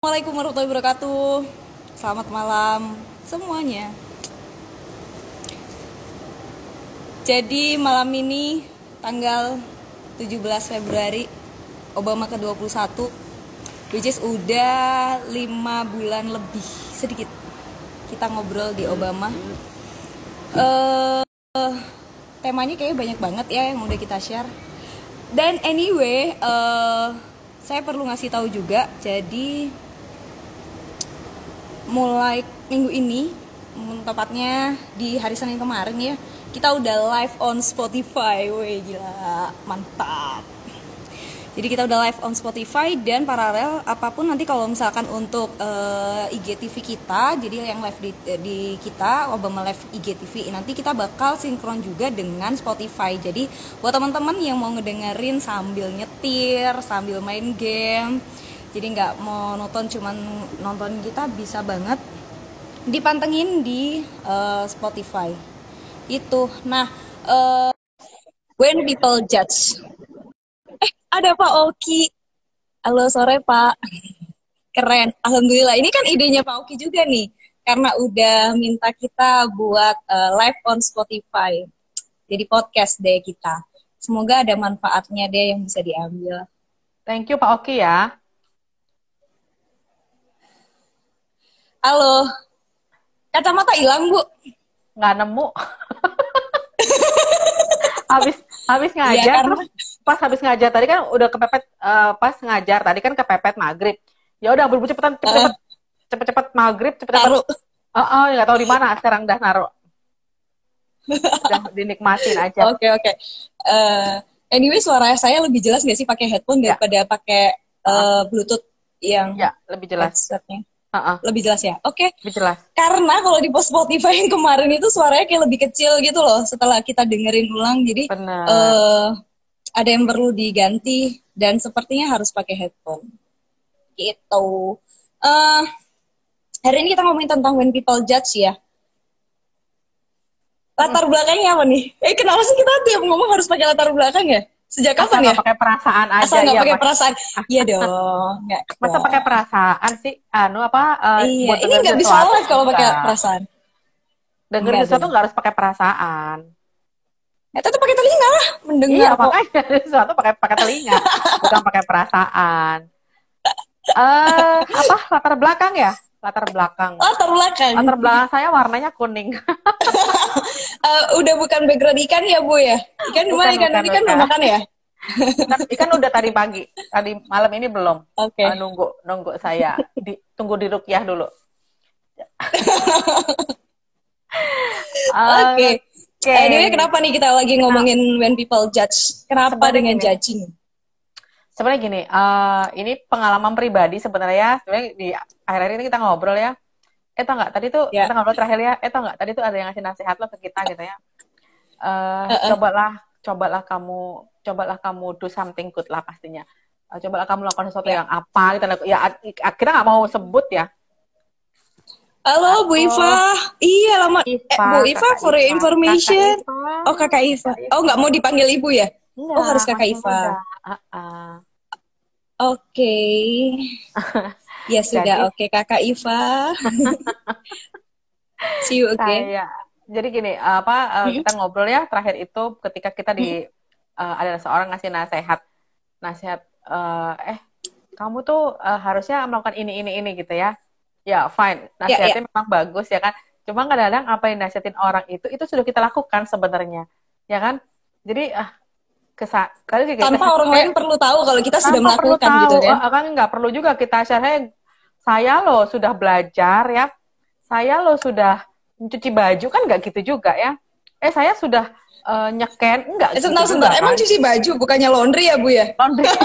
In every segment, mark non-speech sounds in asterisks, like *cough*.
Assalamualaikum warahmatullahi wabarakatuh. Selamat malam semuanya. Jadi malam ini tanggal 17 Februari Obama ke-21 which is udah 5 bulan lebih sedikit kita ngobrol di Obama. Eh temanya kayaknya banyak banget ya yang udah kita share. Dan anyway, eh saya perlu ngasih tahu juga. Jadi mulai minggu ini tepatnya di hari Senin kemarin ya kita udah live on Spotify. Woi gila mantap. Jadi kita udah live on Spotify dan paralel apa pun nanti kalau misalkan untuk eh, IGTV kita jadi yang live di, di kita Obama Live IGTV nanti kita bakal sinkron juga dengan Spotify. Jadi buat teman-teman yang mau ngedengerin sambil nyetir sambil main game jadi nggak mau nonton cuman nonton kita bisa banget dipantengin di eh, Spotify. Itu. Nah eh, when people judge. Eh ada Pak Oki. Halo sore Pak. Keren. Alhamdulillah. Ini kan idenya Pak Oki juga nih. Karena udah minta kita buat eh, live on Spotify. Jadi podcast deh kita. Semoga ada manfaatnya deh yang bisa diambil. Thank you Pak Oki ya. Halo kacamata hilang Bu Nggak nemu. *laughs* habis habis ngajar Iya, karena- terus pas habis ngajar tadi kan udah kepepet eh, pas ngajar tadi kan kepepet maghrib. Ya udah buru cepetan cepet-cepet cepet-cepet maghrib cepet-cepet. taruh Oh, oh nggak tahu di mana sekarang udah naruh. Udah *laughs* dinikmatin aja. Oke oke. Eh, anyway suara saya lebih jelas nggak sih pakai headphone Ya. daripada pakai eh, Bluetooth yang Ya, lebih jelas. headsetnya? Heeh, Lebih jelas ya. Oke. lebih jelas. Karena kalau di post Spotify yang kemarin itu suaranya kayak lebih kecil gitu loh setelah kita dengerin ulang. Jadi Benar. eh ada yang perlu diganti dan sepertinya harus pakai headphone. Gitu. Eh hari ini kita ngomongin tentang when people judge ya. Latar belakangnya apa nih? Eh kenapa sih kita tiap ngomong harus pakai latar belakang ya? Sejak Asal kapan ya? nggak pakai perasaan aja Asal nggak ya, pakai perasaan. Iya dong. Nggak. *laughs* Masa pakai perasaan sih? Anu apa? eh, Iya, ini nggak bisa live kalau pakai perasaan. Dengerin Enggak, sesuatu nggak harus pakai perasaan. Ya tetap pakai telinga lah, mendengar Iya, makanya *laughs* sesuatu pakai pakai telinga, bukan pakai perasaan. Eh, apa latar belakang ya? Latar belakang. Latar belakang. Latar belakang saya warnanya kuning. *laughs* Eh, udah bukan background ikan ya bu ya? Ikan Bukan, ikan? bukan, Ikan bukan. belum makan ya? Ikan, ikan udah tadi pagi, tadi malam ini belum. Oke. Eh, nunggu nunggu saya di, tunggu di rukyah dulu. *laughs* Oke. Oke. Anyway, kenapa nih kita lagi ngomongin when people judge? Kenapa Sebenarnya dengan gini. judging? Sebenarnya gini, eh, ini pengalaman pribadi sebenarnya. Sebenarnya di akhir-akhir ini kita ngobrol ya. Eh tau nggak tadi tuh Ya. kita ngobrol terakhir ya. Eh tau nggak tadi tuh ada yang ngasih nasihat lo ke kita gitu ya. Eh, Uh-uh. Cobalah, cobalah kamu, cobalah kamu do something good lah pastinya. Eh, cobalah kamu lakukan sesuatu Ya. yang apa gitu. Ya kita nggak mau sebut ya. Halo Bu. Iva. Iya lama. Eh, Iva, Bu Iva Kakak for your Iva. information. Kakak Iva. Oh kakak Iva. Oh nggak mau dipanggil ibu ya? Enggak, oh, harus Kakak Iva. muda. Uh-uh. Oke. *laughs* ya sudah. Oke kakak Iva. *laughs* See you again. Saya jadi gini apa Mhm. kita ngobrol ya terakhir itu ketika kita di uh, ada seorang ngasih nasihat nasihat uh, eh kamu tuh uh, harusnya melakukan ini ini ini gitu ya ya fine nasihatnya memang bagus ya kan cuma kadang-kadang apa yang nasihatin orang itu itu sudah kita lakukan sebenarnya ya kan jadi ah kesa kali kita Tanpa orang lain perlu tahu kalau kita sudah perlu melakukan tahu, gitu kan. eh, kan nggak perlu juga kita share "Hey, saya loh sudah belajar ya saya loh sudah mencuci baju kan nggak gitu juga ya eh saya sudah eh, nyeken enggak Eh, gitu sebentar, sebentar. Emang kan. cuci baju bukannya laundry ya Bu ya? Laundry. *laughs*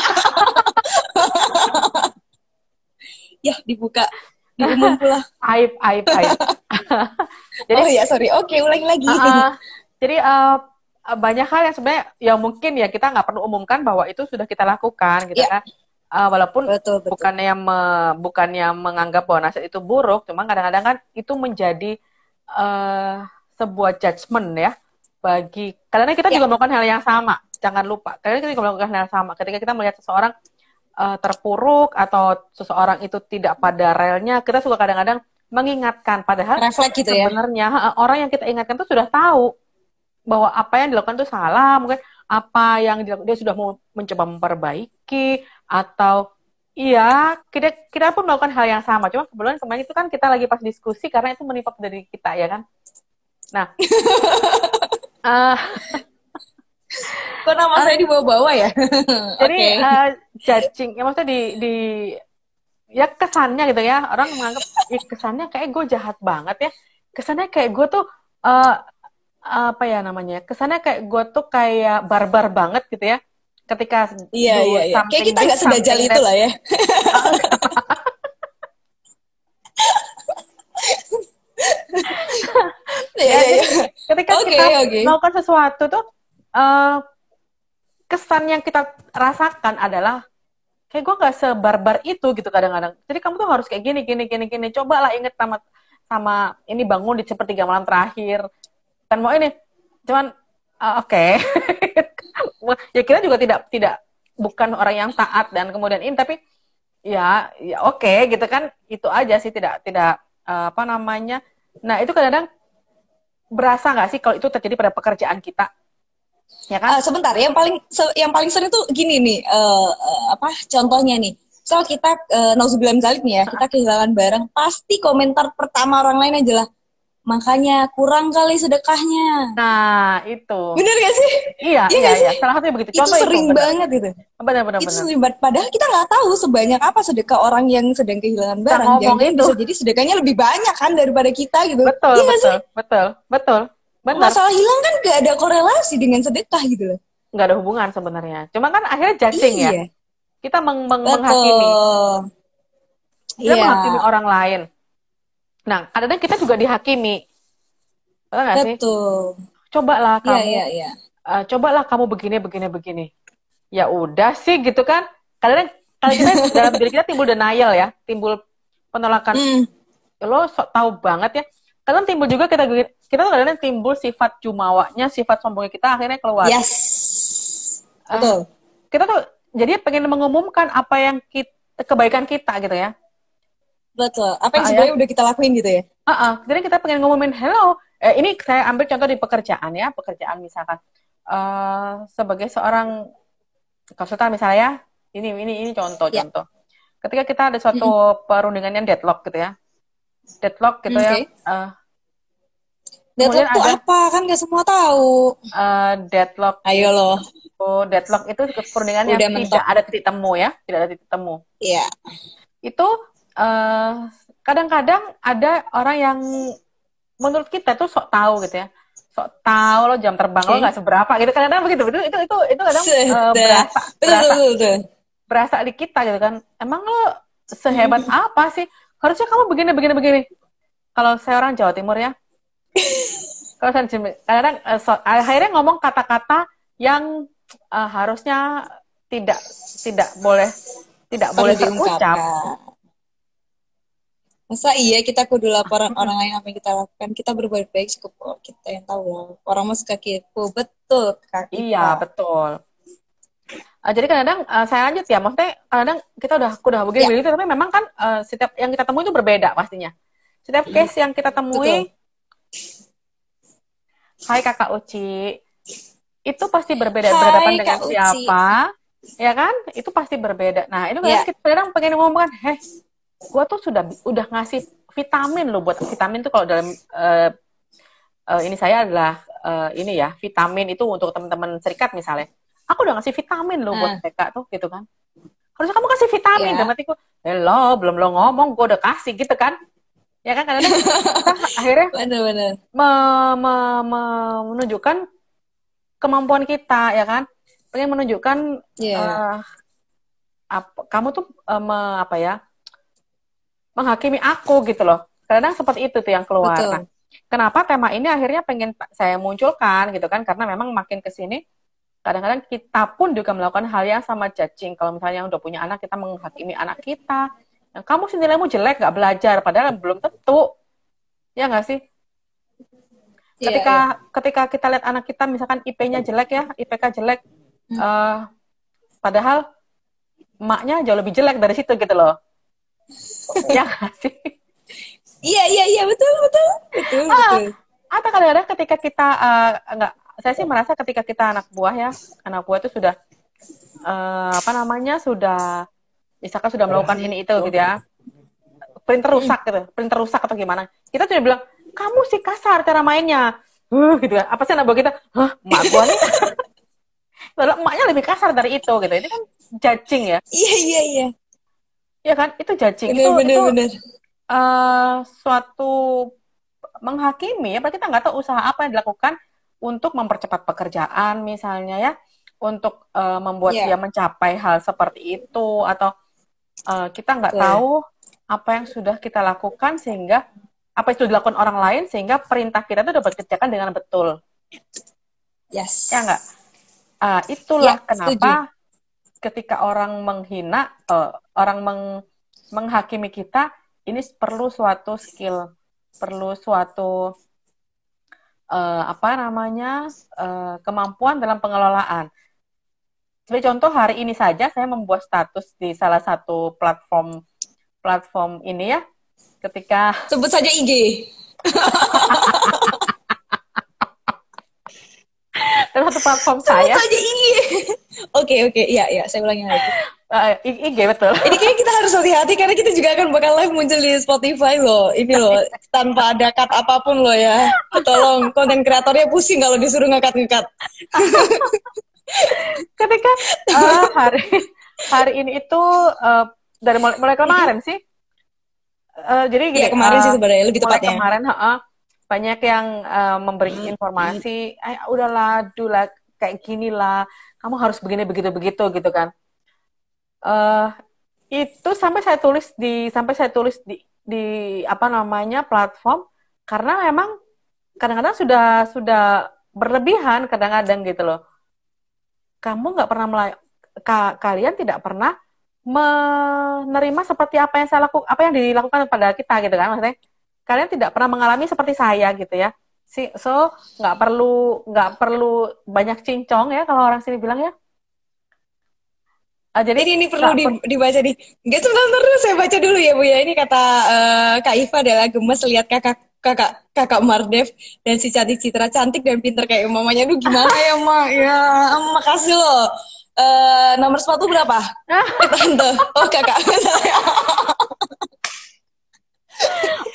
Ya dibuka. Diumum pula. aib aib aib *laughs* jadi oh ya sorry. Oke ulangi lagi. Uh, uh, jadi uh, uh, banyak hal yang sebenarnya yang mungkin ya kita nggak perlu umumkan bahwa itu sudah kita lakukan gitu Ya. kan Uh, walaupun betul betul. bukannya me- bukannya menganggap bahwa nasihat itu buruk, cuma kadang-kadang kan itu menjadi eh, sebuah judgement ya bagi karena kita Ya. juga melakukan hal yang sama. Jangan lupa, karena kita juga melakukan hal yang sama. Ketika kita melihat seseorang uh, terpuruk atau seseorang itu tidak pada relnya, kita suka kadang-kadang mengingatkan padahal gitu ya. Sebenarnya orang yang kita ingatkan itu sudah tahu bahwa apa yang dilakukan itu salah, mungkin apa yang dilakukan dia sudah mau mencoba memperbaiki atau iya kita kita pun melakukan hal yang sama cuma kebetulan kemarin itu kan kita lagi pas diskusi karena itu menimpa dari kita ya kan nah uh, *laughs* Kok nama saya dibawa-bawa ya? *laughs* Jadi okay. uh, eh, judging, ya maksudnya di di ya kesannya gitu ya orang menganggap ya kesannya kayak gue jahat banget ya kesannya kayak gue tuh uh, apa ya namanya kesannya kayak gue tuh kayak barbar banget gitu ya ketika iya iya iya kayak kita nggak sedajal itu lah ya *laughs* ya, ya, ya. ketika okay, kita okay. melakukan sesuatu tuh uh, kesan yang kita rasakan adalah kayak gue gak sebarbar itu gitu kadang-kadang. Jadi kamu tuh harus kayak gini, gini, gini, gini. Coba lah inget sama sama ini bangun di sepertiga malam terakhir. Kan mau ini, cuman uh, oke. *laughs* Okay. ya kita juga tidak tidak bukan orang yang taat dan kemudian ini, tapi ya ya oke okay, gitu kan itu aja sih tidak tidak uh, apa namanya. Nah itu kadang-kadang berasa nggak sih kalau itu terjadi pada pekerjaan kita? ya kan? Uh, sebentar, yang paling yang paling sering tuh gini nih, uh, uh, apa contohnya nih? Soal kita uh, nauzubillah nih ya, kita kehilangan barang, pasti komentar pertama orang lain adalah makanya kurang kali sedekahnya. Nah, itu. Bener gak sih? Iya, iya, iya, iya. Salah satunya begitu. Contoh itu sering itu, banget gitu. Benar, benar, itu sering banget. Padahal kita nggak tahu sebanyak apa sedekah orang yang sedang kehilangan barang. Jangan itu. bisa jadi sedekahnya lebih banyak kan daripada kita gitu. Betul, iya betul, sih? betul, betul. Benar. Masalah hilang kan gak ada korelasi dengan sedekah gitu loh. Gak ada hubungan sebenarnya. Cuma kan akhirnya judging ya. iya. ya. Kita meng meng menghakimi. Kita iya. menghakimi orang lain. Nah, kadang-kadang kita juga dihakimi. Betul gak sih? Betul. Cobalah iya, kamu. Iya, iya, iya. Uh, cobalah kamu begini, begini, begini. Ya udah sih gitu kan. Kadang-kadang kalau kita *laughs* dalam diri kita timbul denial ya, timbul penolakan. Mm. Lo sok tahu banget ya kadang timbul juga kita kita tuh kadang timbul sifat jumawanya sifat sombongnya kita akhirnya keluar yes uh, betul kita tuh jadi pengen mengumumkan apa yang kita, kebaikan kita gitu ya betul apa yang sebenarnya ya? udah kita lakuin gitu ya uh -uh. jadi kita pengen ngumumin hello eh, ini saya ambil contoh di pekerjaan ya pekerjaan misalkan uh, sebagai seorang konsultan misalnya ya ini ini ini contoh yeah. contoh ketika kita ada suatu perundingan yang deadlock gitu ya deadlock gitu okay. ya. Uh, deadlock itu apa? Kan nggak semua tahu. Uh, deadlock. Ayo loh. Oh, deadlock itu perundingan yang mentok. tidak ada titik temu ya, tidak ada titik temu. Iya. Yeah. Itu kadang kadang-kadang ada orang yang menurut kita tuh sok tahu gitu ya. Sok tahu lo jam terbang okay. lo nggak seberapa gitu. Kadang-kadang begitu itu itu itu itu kadang uh, berasa berasa berasa di kita gitu kan. Emang lo sehebat *laughs* apa sih? Harusnya kamu begini begini begini. Kalau saya orang Jawa Timur ya. *laughs* Kalau saya kadang uh, so, akhirnya ngomong kata-kata yang uh, harusnya tidak tidak boleh tidak Perlu boleh terucap masa iya kita kudu laporan *laughs* orang lain apa yang kita lakukan kita berbuat baik cukup kita yang tahu lah orang mau suka kepo betul kak iya betul Uh, jadi kadang-kadang uh, saya lanjut ya, maksudnya kadang kita udah udah begini ya. begitu, tapi memang kan uh, setiap yang kita temui itu berbeda pastinya. Setiap case yang kita temui, Betul. Hai kakak Uci, itu pasti berbeda Hai, berhadapan dengan Uci. siapa, ya kan? Itu pasti berbeda. Nah itu kadang ya. kita kadang pengen ngomong kan, heh, gua tuh sudah udah ngasih vitamin loh buat vitamin tuh kalau dalam uh, uh, ini saya adalah uh, ini ya vitamin itu untuk teman-teman serikat misalnya aku udah ngasih vitamin loh buat mereka tuh gitu kan harusnya kamu kasih vitamin yeah. dalam hatiku hello belum lo ngomong gue udah kasih gitu kan ya kan karena kita *laughs* akhirnya bener, Me, me, me, menunjukkan kemampuan kita ya kan pengen menunjukkan yeah. Iya. uh, apa, kamu tuh uh, me, apa ya menghakimi aku gitu loh kadang seperti itu tuh yang keluar Betul. Kan. kenapa tema ini akhirnya pengen saya munculkan gitu kan karena memang makin ke sini kadang-kadang kita pun juga melakukan hal yang sama judging. Kalau misalnya udah punya anak, kita menghakimi anak kita. Nah, kamu sih nilaimu jelek, gak belajar. Padahal belum tentu. Ya nggak sih? Yeah, ketika yeah. ketika kita lihat anak kita, misalkan IP-nya jelek ya, IPK jelek. Hmm. Uh, padahal emaknya jauh lebih jelek dari situ gitu loh. Ya *laughs* sih? Iya iya iya betul betul betul Ah, betul. atau kadang-kadang ketika kita eh, enggak saya sih merasa ketika kita anak buah ya anak buah itu sudah eh, apa namanya sudah misalkan sudah melakukan ini itu gitu ya printer rusak gitu printer rusak atau gimana kita sudah bilang kamu sih kasar cara mainnya uh, gitu ya apa sih anak buah kita hah emak gua nih *laughs* Padahal emaknya lebih kasar dari itu gitu ini kan judging ya Iya iya iya. Ya kan itu judging Bener itu bener itu bener. eh, suatu menghakimi ya berarti kita nggak tahu usaha apa yang dilakukan untuk mempercepat pekerjaan misalnya ya untuk eh, membuat Iya. dia mencapai hal seperti itu atau eh, kita nggak Betul. tahu apa yang sudah kita lakukan sehingga apa sudah dilakukan orang lain sehingga perintah kita itu dapat dikerjakan dengan betul Yes. ya nggak Ah, itulah Ya, kenapa ketika orang menghina eh, orang meng- menghakimi kita ini perlu suatu skill perlu suatu eh, apa namanya eh, kemampuan dalam pengelolaan sebagai contoh hari ini saja saya membuat status di salah satu platform platform ini ya ketika Sebut saja IG. dalam *laughs* satu platform Sebut saya saja IG. Oke oke iya iya saya ulangi lagi. Eh, IG betul *laughs* Ini kayaknya kita harus hati-hati karena kita juga akan bakal live muncul di Spotify loh. Ini loh tanpa ada cut apa pun loh ya. Tolong konten kreatornya pusing kalau disuruh ngekat-ngekat. *laughs* ketika eh, hari hari ini itu eh, dari mulai, mulai kemarin sih Eh, jadi gini, Iya kemarin sih sebenarnya lebih tepatnya. kemarin heeh, banyak yang eh, memberi informasi eh udahlah dulah kayak gini lah kamu harus begini begitu begitu gitu kan eh itu sampai saya tulis di sampai saya tulis di di apa namanya platform karena memang kadang-kadang sudah sudah berlebihan kadang-kadang gitu loh. Kamu nggak pernah melay- ka- kalian tidak pernah menerima seperti apa yang saya lakukan apa yang dilakukan pada kita gitu kan maksudnya. Kalian tidak pernah mengalami seperti saya gitu ya. So nggak perlu nggak perlu banyak cincong ya kalau orang sini bilang ya Ah, jadi Jadi ini perlu di- dibaca di. Enggak sebentar terus saya baca dulu ya Bu ya. Ini kata eh, Kak Iva adalah gemes lihat kakak kakak kakak Mardev dan si cantik Citra cantik dan pinter kayak mamanya. Duh gimana ya Mak? *laughs* Ya makasih loh. Eh, nomor sepatu berapa? *laughs* Tante. Oh kakak. *laughs*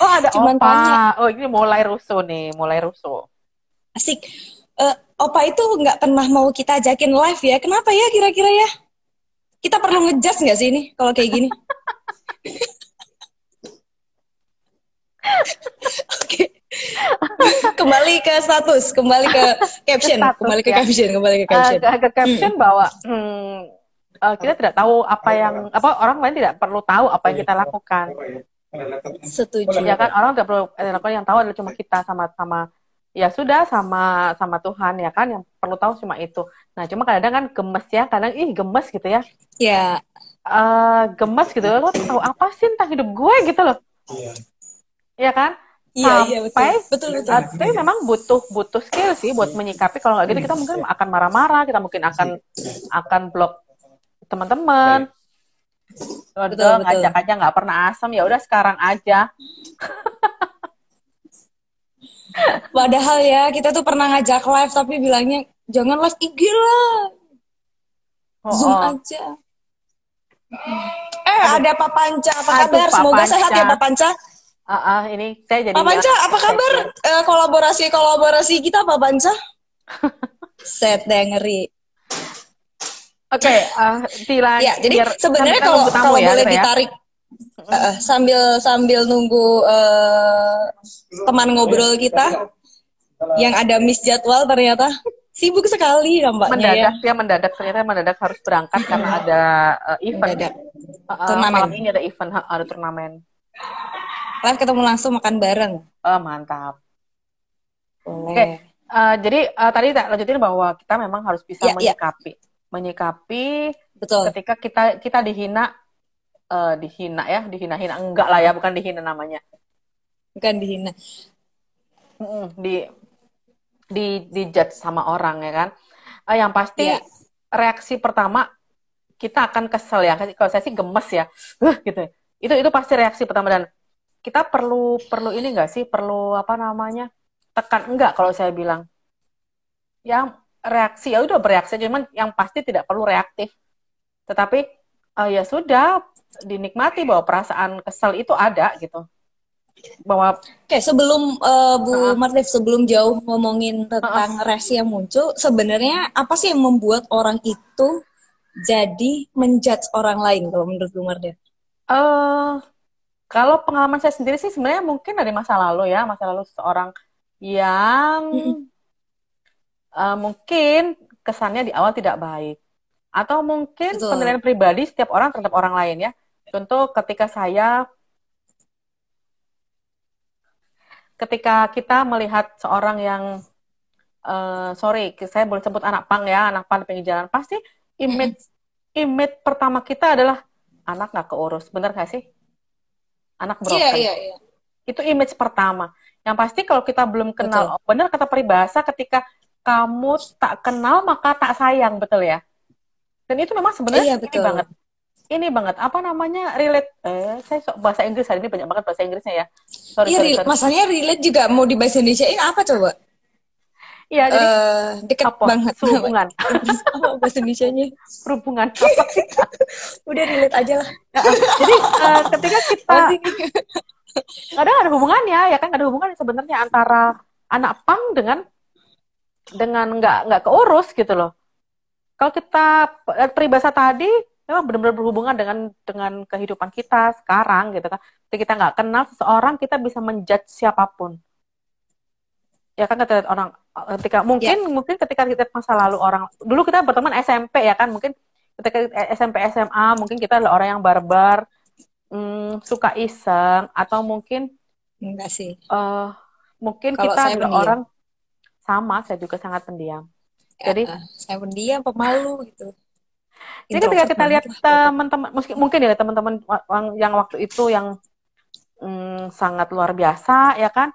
oh ada Cuman opa tanya. oh ini mulai rusuh nih mulai rusuh Asik. Eh, Opa itu nggak pernah mau kita ajakin live ya. Kenapa ya kira-kira ya? Kita perlu ngejudge nggak sih ini kalau kayak gini? Oke. kembali ke status, kembali ke caption, Ke status, kembali ke ya. caption, kembali ke Eh, caption. ke, ke caption bahwa hmm, eh, kita tidak tahu apa yang apa orang lain tidak perlu tahu apa yang kita lakukan Setuju. ya kan orang tidak perlu eh, lakukan yang tahu adalah cuma kita sama sama ya sudah sama sama Tuhan ya kan? Yang perlu tahu cuma itu. Nah cuma kadang kan gemes ya kadang ih gemes gitu ya. Ya, eh gemes gitu. Lo tahu apa sih tentang hidup gue? Gitu loh. Ya kan? Iya, iya betul. Betul, betul. Uh, tapi memang butuh butuh skill sih buat menyikapi. Kalau nggak gitu kita mungkin akan marah-marah kita mungkin akan akan blok teman-teman. Betul, Udah betul. ngajak aja nggak pernah asam ya udah sekarang aja *laughs* Padahal ya kita tuh pernah ngajak live tapi bilangnya jangan live IG lah, Oh, Zoom oh. aja. Eh, ada Pak Panca. Apa Aduh, kabar? Pak Semoga Panca. sehat ya Pak Panca. Ah, ah, ini saya jadi Pak Panca, apa kabar? Eh, kolaborasi-kolaborasi kita Pak Panca? *laughs* Set deh ngeri. Oke, uh, Tila, Ya, jadi sebenarnya kan kita kalau kalau ya, boleh ya. Eh, eh, sambil sambil nunggu eh, teman ngobrol kita yang ada miss jadwal ternyata sibuk sekali nampaknya ya. mendadak dia mendadak ternyata mendadak harus berangkat karena ada uh, event Mendadak. Uh, uh, Turnamen. malam ini ada event ada turnamen Live ketemu langsung makan bareng. Oh, mantap. Oke. Uh, jadi uh, tadi tak lanjutin bahwa kita memang harus bisa Iya, iya. menyikapi menyikapi Betul. ketika kita kita dihina eh, dihina ya dihina-hina enggak lah ya bukan dihina namanya Bukan dihina. Di di di judge sama orang ya kan Eh, yang pasti Iya. reaksi pertama kita akan kesel ya. Kalau saya sih gemes ya, uh, gitu. Itu itu pasti reaksi pertama dan kita perlu perlu ini enggak sih? Perlu apa namanya? Tekan enggak kalau saya bilang. Yang reaksi ya udah bereaksi, cuman yang pasti tidak perlu reaktif. Tetapi uh, ya sudah dinikmati bahwa perasaan kesel itu ada gitu. Bahwa Oke, sebelum uh, Bu uh, Martif sebelum jauh ngomongin tentang uh, reaksi yang muncul, sebenarnya apa sih yang membuat orang itu jadi menjudge orang lain kalau menurut Bu Martif? Uh, kalau pengalaman saya sendiri sih sebenarnya mungkin dari masa lalu ya, masa lalu seorang yang uh, mungkin kesannya di awal tidak baik atau mungkin Betul. penilaian pribadi setiap orang terhadap orang lain ya Contoh ketika saya ketika kita melihat seorang yang uh, sorry, saya boleh sebut anak pang ya, anak pang pinggir jalan, pasti image image pertama kita adalah anak nggak keurus, bener gak sih? Anak broken. Iya, iya, iya. Itu image pertama. Yang pasti kalau kita belum kenal, betul. bener kata peribahasa ketika kamu tak kenal maka tak sayang, betul ya? Dan itu memang sebenarnya iya, betul. banget ini banget apa namanya relate eh saya sok bahasa Inggris hari ini banyak banget bahasa Inggrisnya ya sorry, iya, sorry, sorry. masalahnya relate juga mau di bahasa Indonesia ini apa coba Iya, jadi uh, dekat apa? banget. Hubungan. *laughs* apa bahasa Indonesia-nya? Perhubungan. Apa sih? *laughs* Udah relate aja lah. Ya, jadi uh, ketika kita kadang ada hubungannya, ya kan ada hubungan sebenarnya antara anak pang dengan dengan nggak nggak keurus gitu loh. Kalau kita eh, peribahasa tadi memang benar-benar berhubungan dengan dengan kehidupan kita sekarang gitu kan. Ketika kita nggak kenal seseorang, kita bisa menjudge siapa pun. Ya kan kata orang ketika mungkin yeah. mungkin ketika kita masa lalu orang dulu kita berteman SMP ya kan mungkin ketika SMP SMA mungkin kita adalah orang yang barbar hmm, suka iseng atau mungkin enggak sih uh, mungkin Kalau kita adalah pendiam. orang sama saya juga sangat pendiam ya, jadi saya pendiam pemalu gitu jadi ketika kita lihat teman-teman, mungkin ya teman-teman yang waktu itu yang hmm, sangat luar biasa, ya kan?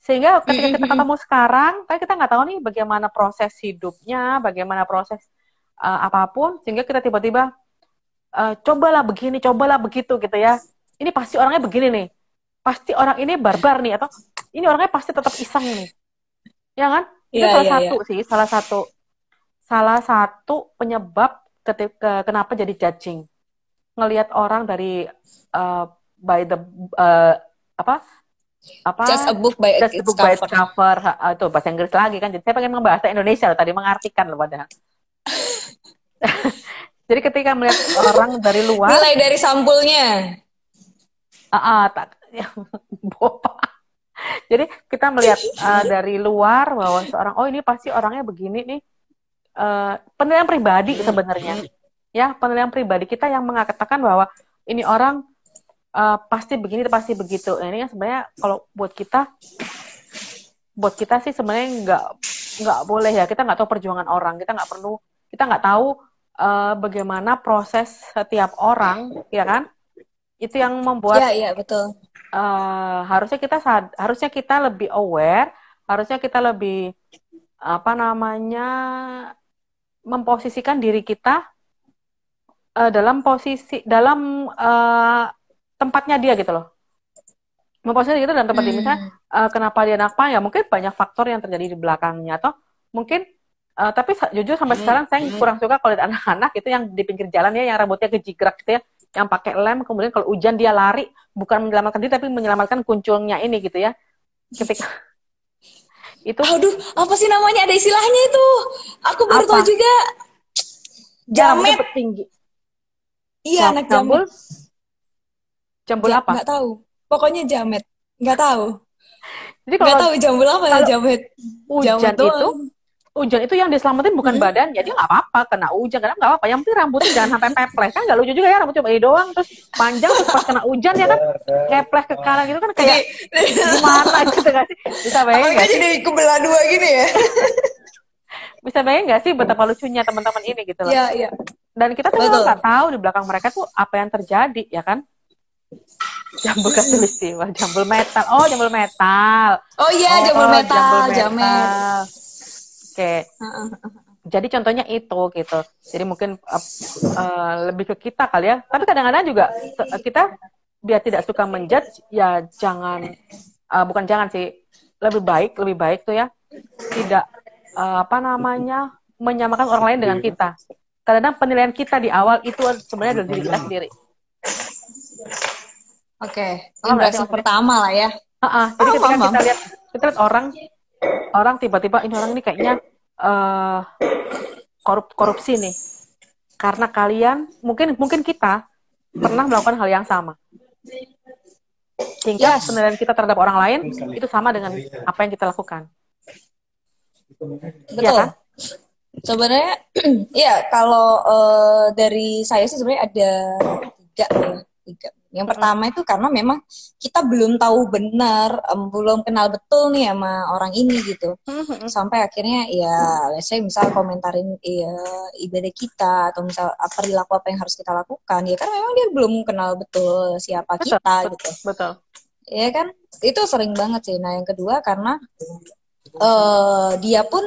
Sehingga ketika kita ketemu sekarang, kan kita nggak tahu nih bagaimana proses hidupnya, bagaimana proses uh, apa pun, sehingga kita tiba-tiba uh, cobalah begini, cobalah begitu gitu ya. Ini pasti orangnya begini nih, pasti orang ini barbar nih, atau ini orangnya pasti tetap iseng nih, ya kan? Itu yeah, salah yeah, satu yeah. sih, salah satu salah satu penyebab ketika kenapa jadi judging. Ngelihat orang dari uh, by the uh, apa? Apa? Just a book by, just a book by its cover. uh, itu bahasa Inggris lagi kan. Jadi saya pengen membahas Indonesia loh tadi mengartikan loh padahal. *laughs* Jadi ketika melihat orang dari luar nilai dari sampulnya. Ah uh, uh, tak jadi kita melihat uh, dari luar bahwa seorang oh ini pasti orangnya begini nih uh, penilaian pribadi sebenarnya. Ya penilaian pribadi kita yang mengatakan bahwa ini orang uh, pasti begini pasti begitu. Nah, ini kan sebenarnya kalau buat kita buat kita sih sebenarnya nggak nggak boleh ya. Kita nggak tahu perjuangan orang. Kita nggak perlu kita nggak tahu uh, bagaimana proses setiap orang ya kan? Itu yang membuat ya, ya betul. uh, harusnya kita sad harusnya kita lebih aware harusnya kita lebih apa namanya memposisikan diri kita uh, dalam posisi dalam uh, tempatnya dia gitu loh. Memposisikan itu dalam tempat hmm. dia. Misalnya uh, kenapa dia nakpa ya mungkin banyak faktor yang terjadi di belakangnya. Atau mungkin uh, tapi jujur sampai hmm. sekarang saya kurang suka kalau anak-anak itu yang di pinggir jalan ya yang rambutnya kejigrak gitu ya yang pakai lem. Kemudian kalau hujan dia lari bukan menyelamatkan diri tapi menyelamatkan kunculnya ini gitu ya. Ketika itu. Aduh apa sih namanya? Ada istilahnya itu. Aku baru tahu juga. Jamet. tinggi. Iya anak jambul? Jambul apa? nggak tahu. Pokoknya jamet. Nggak tahu. Jadi kalau nggak tahu jambul apa ya jamet. hujan itu hujan itu yang diselamatin bukan hmm. badan jadi nggak apa-apa kena hujan karena nggak apa-apa yang penting rambutnya jangan sampai pepleh kan nggak lucu juga ya rambut cuma ini doang terus panjang terus pas kena hujan ya kan? Kepleh ke kanan gitu kan kayak gimana gitu gak sih? Bisa bayangin nggak sih? jadi kebelah dua gini ya? Bisa bayangin nggak sih betapa lucunya teman-teman ini gitu loh? Iya iya. Dan kita tuh nggak tahu di belakang mereka tuh apa yang terjadi ya kan? Jambul wah jambul metal. Oh jambul metal. Oh iya oh, jambul metal jambul metal kayak jadi contohnya itu gitu. Jadi mungkin uh, uh, lebih ke kita kali ya. Tapi kadang-kadang juga kita biar tidak suka menjudge ya jangan uh, bukan jangan sih. Lebih baik lebih baik tuh ya. Tidak uh, apa namanya menyamakan orang lain dengan kita. Karena penilaian kita di awal itu sebenarnya dari diri kita sendiri. Oke. Okay. impresi pertama lah ya. Uh -uh. jadi oh, ketika kita lihat kita lihat orang orang tiba-tiba ini orang ini kayaknya uh, korup korupsi nih. Karena kalian mungkin mungkin kita pernah melakukan hal yang sama. Sehingga yes. penilaian kita terhadap orang lain itu sama dengan apa yang kita lakukan. Betul. ya kan? sebenarnya *clears throat* ya kalau uh, dari saya sih sebenarnya ada tiga ya tiga yang pertama itu karena memang kita belum tahu benar, um, belum kenal betul nih sama orang ini gitu. Sampai akhirnya ya, saya misal komentarin ya, ibadah kita atau misal perilaku apa yang harus kita lakukan ya karena memang dia belum kenal betul siapa betul, kita betul, gitu. Betul. Ya kan itu sering banget sih. Nah yang kedua karena uh, dia pun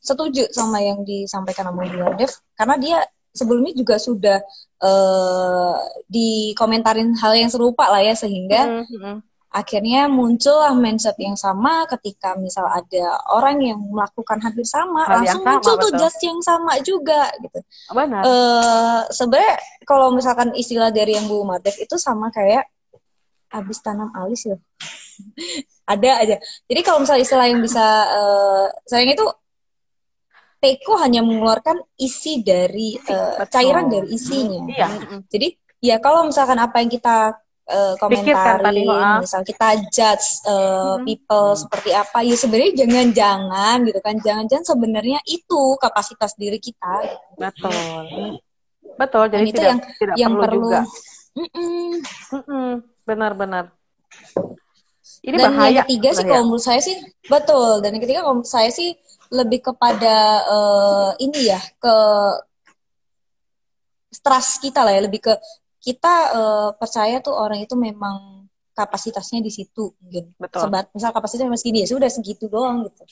setuju sama yang disampaikan sama Dev karena dia sebelumnya juga sudah uh, dikomentarin hal yang serupa lah ya sehingga mm -hmm. akhirnya muncullah mindset yang sama ketika misal ada orang yang melakukan hampir sama hal langsung sama, muncul betul. tuh just yang sama juga gitu. Benar. Uh, Sebenarnya kalau misalkan istilah dari yang Bu Madev itu sama kayak habis tanam alis ya. *laughs* ada aja. Jadi kalau misalnya istilah yang bisa uh, sayang itu teko hanya mengeluarkan isi dari uh, cairan dari isinya. Iya. Jadi ya kalau misalkan apa yang kita uh, komentarin, ah. misal kita judge uh, hmm. people hmm. seperti apa, ya sebenarnya jangan-jangan gitu kan, jangan-jangan sebenarnya itu kapasitas diri kita. Betul. Betul. Jadi Dan itu tidak, yang tidak yang perlu, perlu juga. Benar-benar. Ini dan bahaya. yang ketiga sih kalau menurut saya sih betul. Dan yang ketiga kalau menurut saya sih lebih kepada uh, ini ya ke trust kita lah ya lebih ke kita uh, percaya tuh orang itu memang kapasitasnya di situ mungkin Betul. sebat misal kapasitasnya masih gini ya sudah segitu doang gitu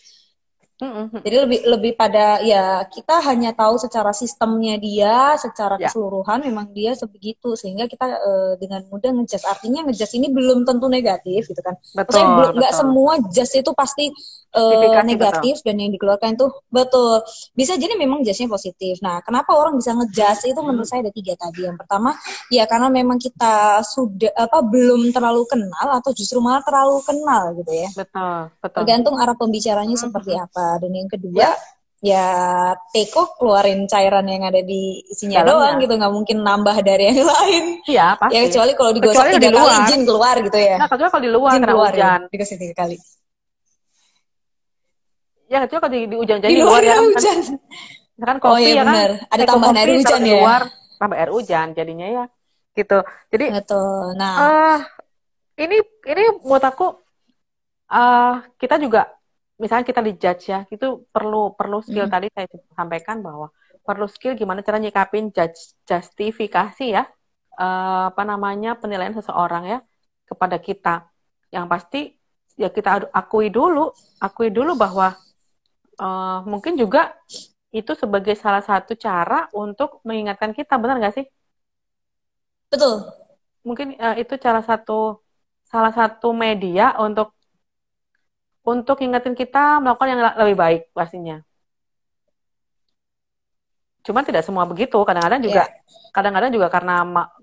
Mm-hmm. Jadi lebih lebih pada ya kita hanya tahu secara sistemnya dia, secara yeah. keseluruhan memang dia sebegitu sehingga kita uh, dengan mudah ngejudge. Artinya ngejudge ini belum tentu negatif gitu kan. Betul, Maksudnya nggak semua judge itu pasti uh, negatif betul. dan yang dikeluarkan itu betul. Bisa jadi memang judge-nya positif. Nah, kenapa orang bisa ngejudge itu menurut saya ada tiga tadi. Yang pertama ya karena memang kita sudah apa belum terlalu kenal atau justru malah terlalu kenal gitu ya. Betul, betul. Tergantung arah pembicaranya mm-hmm. seperti apa dan yang kedua ya, ya teko keluarin cairan yang ada di isinya Dalamnya. doang gitu. Nggak mungkin nambah dari yang *laughs* lain. Iya pasti. Ya kecuali kalau digosok kecuali tiga di luar. kali jin keluar gitu ya. Nah kecuali kalau di luar jin kena keluar, hujan. ya, dikasih tiga kali. Ya kecuali kalau di, di hujan jadi di luar, ya *laughs* hujan. Kan, kan kopi oh, iya, ya kan? ada tambahan air hujan ya. luar, tambah air hujan jadinya ya gitu. Jadi betul. Nah. uh, ini ini buat aku uh, kita juga misalnya kita dijudge ya, itu perlu perlu skill mm. tadi saya sampaikan bahwa perlu skill gimana cara nyikapin judge, justifikasi ya uh, apa namanya penilaian seseorang ya kepada kita. Yang pasti ya kita akui dulu, akui dulu bahwa uh, mungkin juga itu sebagai salah satu cara untuk mengingatkan kita, benar nggak sih? Betul. Mungkin uh, itu salah satu salah satu media untuk untuk ingetin kita melakukan yang lebih baik pastinya. Cuman tidak semua begitu. Kadang-kadang juga kadang kadang-kadang juga karena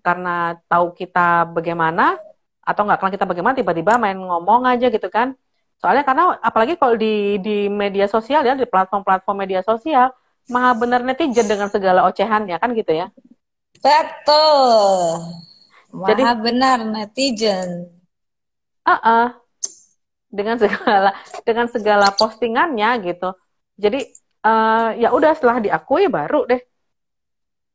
karena tahu kita bagaimana atau nggak kenal kita bagaimana tiba-tiba main ngomong aja gitu kan. Soalnya karena apalagi kalau di di media sosial ya di platform-platform media sosial maha benar netizen dengan segala ocehannya kan gitu ya. Betul. Maha Jadi, benar netizen. Uh -uh dengan segala dengan segala postingannya gitu. Jadi uh, ya udah setelah diakui baru deh.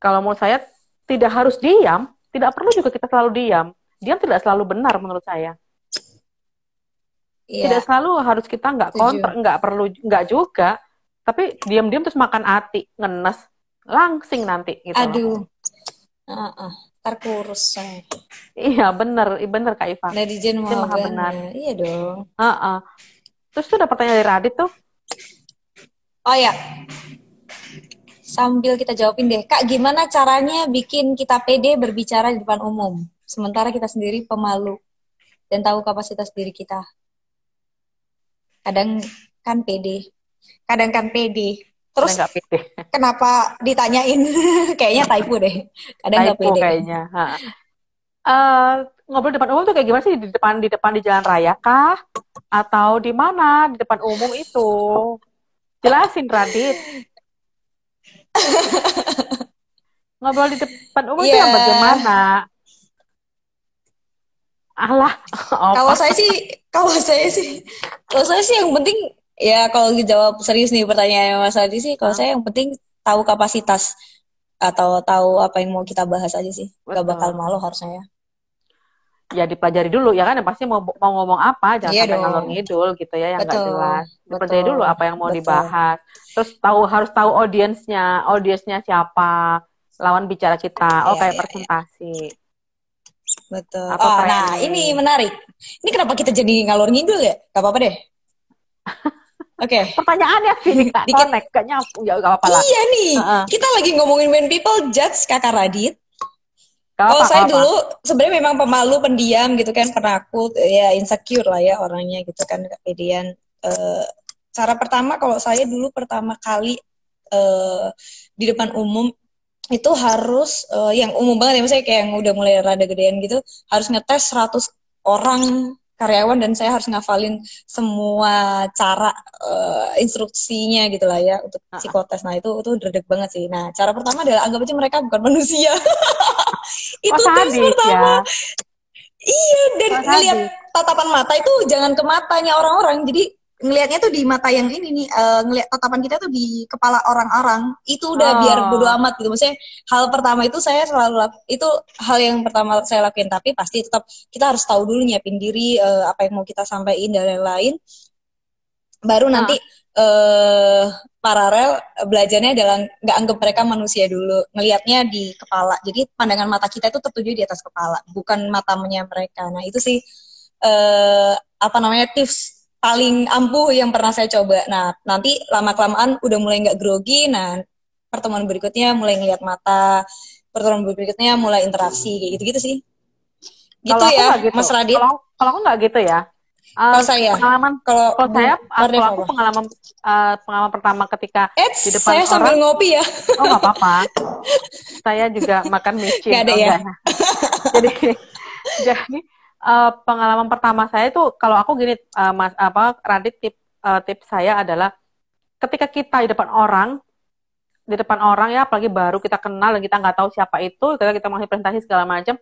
Kalau mau saya tidak harus diam, tidak perlu juga kita selalu diam. Diam tidak selalu benar menurut saya. Yeah. Tidak selalu harus kita nggak kontra, nggak perlu nggak juga. Tapi diam-diam terus makan hati, ngenes, langsing nanti gitu. Aduh. Uh -uh terkurus saya. Iya bener, bener Kak Iva. Netizen mau maha benar. Iya dong. Uh -uh. Terus tuh ada pertanyaan dari Radit tuh. Oh ya. sambil kita jawabin deh. Kak, gimana caranya bikin kita pede berbicara di depan umum? Sementara kita sendiri pemalu dan tahu kapasitas diri kita. Kadang kan pede, kadang kan pede. Terus *laughs* kenapa ditanyain? *laughs* kayaknya typo deh. Kadang nggak Typo pede. kayaknya. Ha. Eh, ngobrol di depan umum tuh kayak gimana sih di depan di depan di jalan raya kah atau di mana di depan umum itu jelasin Radit *laughs* ngobrol di depan umum itu yang Iya. bagaimana alah Kalau saya sih, kalau saya sih, kalau saya sih yang penting ya kalau dijawab serius nih pertanyaan Mas Adi sih, kalau saya yang penting tahu kapasitas atau tahu apa yang mau kita bahas aja sih. Gak Betul. bakal malu harusnya ya. ya dipelajari dulu ya kan pasti mau mau ngomong apa jangan Iya sampai dong. ngalor ngidul gitu ya yang nggak jelas dipelajari dulu apa yang mau betul. dibahas terus tahu harus tahu audiensnya audiensnya siapa lawan bicara kita oh Iya, kayak iya, iya. presentasi Betul. Atau Oh, nah training. ini menarik. Ini kenapa kita jadi ngalor ngidul ya? Gak apa-apa deh. *laughs* Oke. pertanyaannya sih *laughs* nggak Dikit. connect nyambung ya gak apa-apa lah Iya nih, Heeh. kita lagi ngomongin when people judge kakak Radit. Kalau saya apa. dulu sebenarnya memang pemalu, pendiam gitu kan, penakut, ya insecure lah ya orangnya gitu kan, kepedean. Eh, cara pertama kalau saya dulu pertama kali eh, di depan umum itu harus eh, yang umum banget ya, misalnya kayak yang udah mulai rada gedean gitu, harus ngetes 100 orang karyawan dan saya harus ngafalin semua cara eh, instruksinya gitu lah ya untuk psikotes. Nah itu itu dredeg banget sih. Nah cara pertama adalah anggap aja mereka bukan *laughs* manusia. itu oh sadis pertama. ya Iya dan sadis tatapan mata itu jangan ke matanya orang-orang. Jadi ngelihatnya tuh di mata yang ini nih, eh, ngelihat tatapan kita tuh di kepala orang-orang. Itu udah biar bodo oh amat gitu. Maksudnya hal pertama itu saya selalu itu hal yang pertama saya lakuin. Tapi pasti tetap kita harus tahu dulu nyiapin diri eh, apa yang mau kita sampaikan dan lain-lain. Baru nanti eh paralel belajarnya adalah nggak anggap mereka manusia dulu, ngelihatnya di kepala. Jadi pandangan mata kita itu tertuju di atas kepala, bukan matanya mereka. Nah itu sih eh apa namanya tips paling ampuh yang pernah saya coba. Nah nanti lama kelamaan udah mulai nggak grogi. Nah pertemuan berikutnya mulai ngelihat mata, pertemuan berikutnya mulai interaksi kayak gitu-gitu sih. Gitu kalau aku ya, gitu Mas Radit. kalau kalau aku nggak gitu ya Eh, Kalau saya, pengalaman kalau saya kalau aku pengalaman eh, pengalaman pertama ketika Eits, di depan saya sambil orang ngopi ya. oh nggak apa-apa *laughs* saya juga makan micin Nggak ada oh ya? enggak jadi *laughs* jadi eh, pengalaman pertama saya itu kalau aku gini eh, mas apa Radit tip eh, tips saya adalah ketika kita di depan orang di depan orang ya apalagi baru kita kenal dan kita nggak tahu siapa itu kita kita masih presentasi segala macam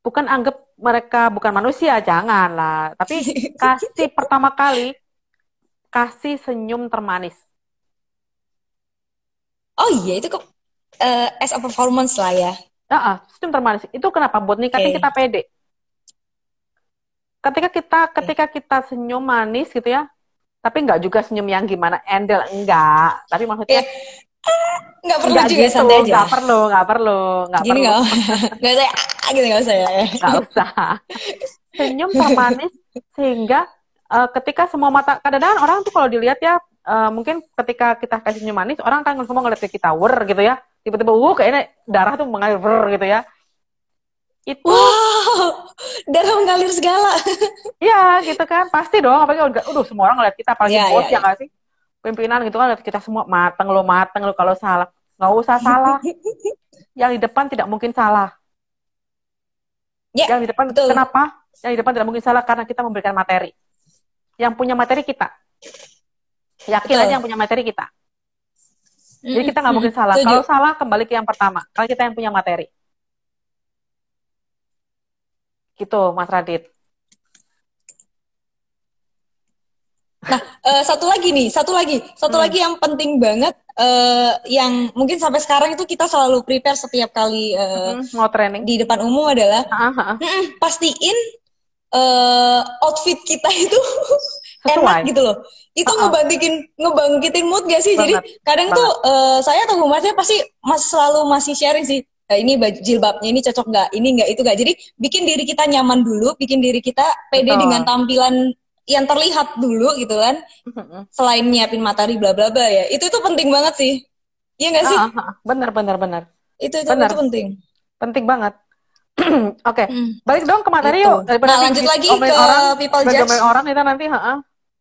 bukan anggap mereka bukan manusia jangan lah tapi *laughs* kasih pertama kali kasih senyum termanis. Oh iya, itu kok eh, as a performance lah ya. Ah, ah, senyum termanis. Itu kenapa? Buat ningkatin Oke. kita pede ketika kita ketika kita senyum manis gitu ya tapi nggak juga senyum yang gimana endel enggak. Tapi maksudnya Ya, nggak perlu nggak juga gitu santai aja. nggak perlu nggak perlu nggak perlu. nggak, *laughs* nggak saya ah, gitu nggak usah ya. nggak usah. Senyum termanis sehingga eh, ketika semua mata kadang-kadang orang tuh kalau dilihat ya eh, mungkin ketika kita kasih senyum manis orang kan semua ngeliat kita wer gitu ya. Tiba-tiba wuh kayaknya darah tuh mengalir wer gitu ya itu Wow, darah mengalir segala. Iya gitu kan. Pasti dong apalagi udah udah semua orang ngeliat kita apalagi Iya, bos iya, ya nggak sih? Pimpinan gitu kan ngeliat kita semua mateng lo mateng lo kalau salah. Nggak usah salah. Yang di depan tidak mungkin salah. Ya, yang di depan betul. kenapa? Yang di depan tidak mungkin salah karena kita memberikan materi. Yang punya materi kita. Yakin Betul. aja yang punya materi kita. Jadi kita nggak mungkin salah. Kalau salah kembali ke yang pertama. Kalau kita yang punya materi gitu Mas Radit Eh, satu lagi nih, satu lagi, satu Hmm. lagi yang penting banget, eh, yang mungkin sampai sekarang itu kita selalu prepare setiap kali Mm, mau training di depan umum adalah Ah, ah, ah. mm-mm, pastiin eh, outfit kita itu *laughs* enak gitu loh. Itu Uh-uh. ngebangkitin ngebangkitin mood gak sih? Jadi Banget, kadang tuh eh, saya atau Bu Masnya pasti mas selalu masih sharing sih. "Eh, ini baju jilbabnya ini cocok nggak? Ini nggak itu nggak. Jadi bikin diri kita nyaman dulu, bikin diri kita pede Betul. dengan tampilan yang terlihat dulu gitu kan. Selain nyiapin materi bla bla bla ya. Itu itu penting banget sih. Iya nggak sih? Ah, ah, ah. bener bener bener. Itu itu, Benar. itu penting. Penting banget. *clears throat* Oke, Hmm. balik dong ke materi Gitu. yuk. Daripada Nah, lanjut lagi ke orang, people judge. orang kita nanti, ha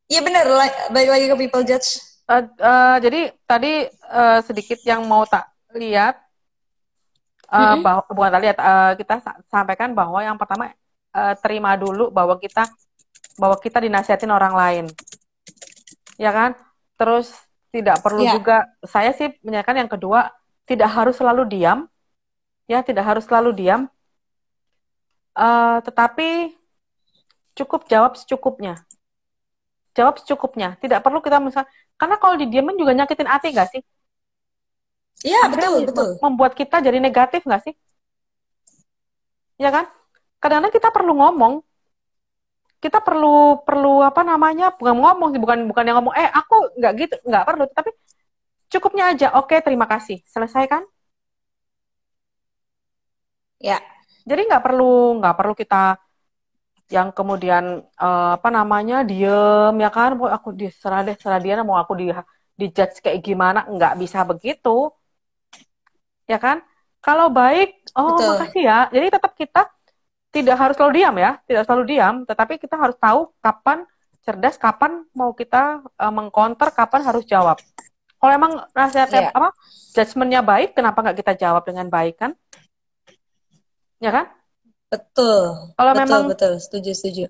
Iya bener, la- balik lagi ke people judge. Eh, eh, jadi tadi eh, sedikit yang mau tak lihat, bahwa bukan tak lihat, eh, kita sa- sampaikan bahwa yang pertama eh, terima dulu bahwa kita bahwa kita dinasihatin orang lain, ya kan? Terus tidak perlu Iya. juga, saya sih menyatakan yang kedua tidak harus selalu diam, ya tidak harus selalu diam, Eh, tetapi cukup jawab secukupnya. Jawab secukupnya. Tidak perlu kita misal karena kalau didiamin juga nyakitin hati nggak sih? Iya betul betul. Membuat kita jadi negatif nggak sih? Ya kan? Kadang-kadang kita perlu ngomong. Kita perlu perlu apa namanya? Bukan ngomong sih, bukan bukan yang ngomong. Eh aku nggak gitu, nggak perlu. Tapi cukupnya aja. Oke, terima kasih. Selesai kan? Ya. Jadi nggak perlu nggak perlu kita yang kemudian eh, apa namanya diem ya kan mau aku diserah deh serah dia mau aku di di judge kayak gimana nggak bisa begitu ya kan kalau baik oh Betul. makasih ya jadi tetap kita tidak harus selalu diam ya tidak selalu diam tetapi kita harus tahu kapan cerdas kapan mau kita eh, mengcounter kapan harus jawab kalau emang nasihatnya Iya. apa judgementnya baik kenapa nggak kita jawab dengan baik kan ya kan Betul. kalau betul memang betul. Setuju setuju.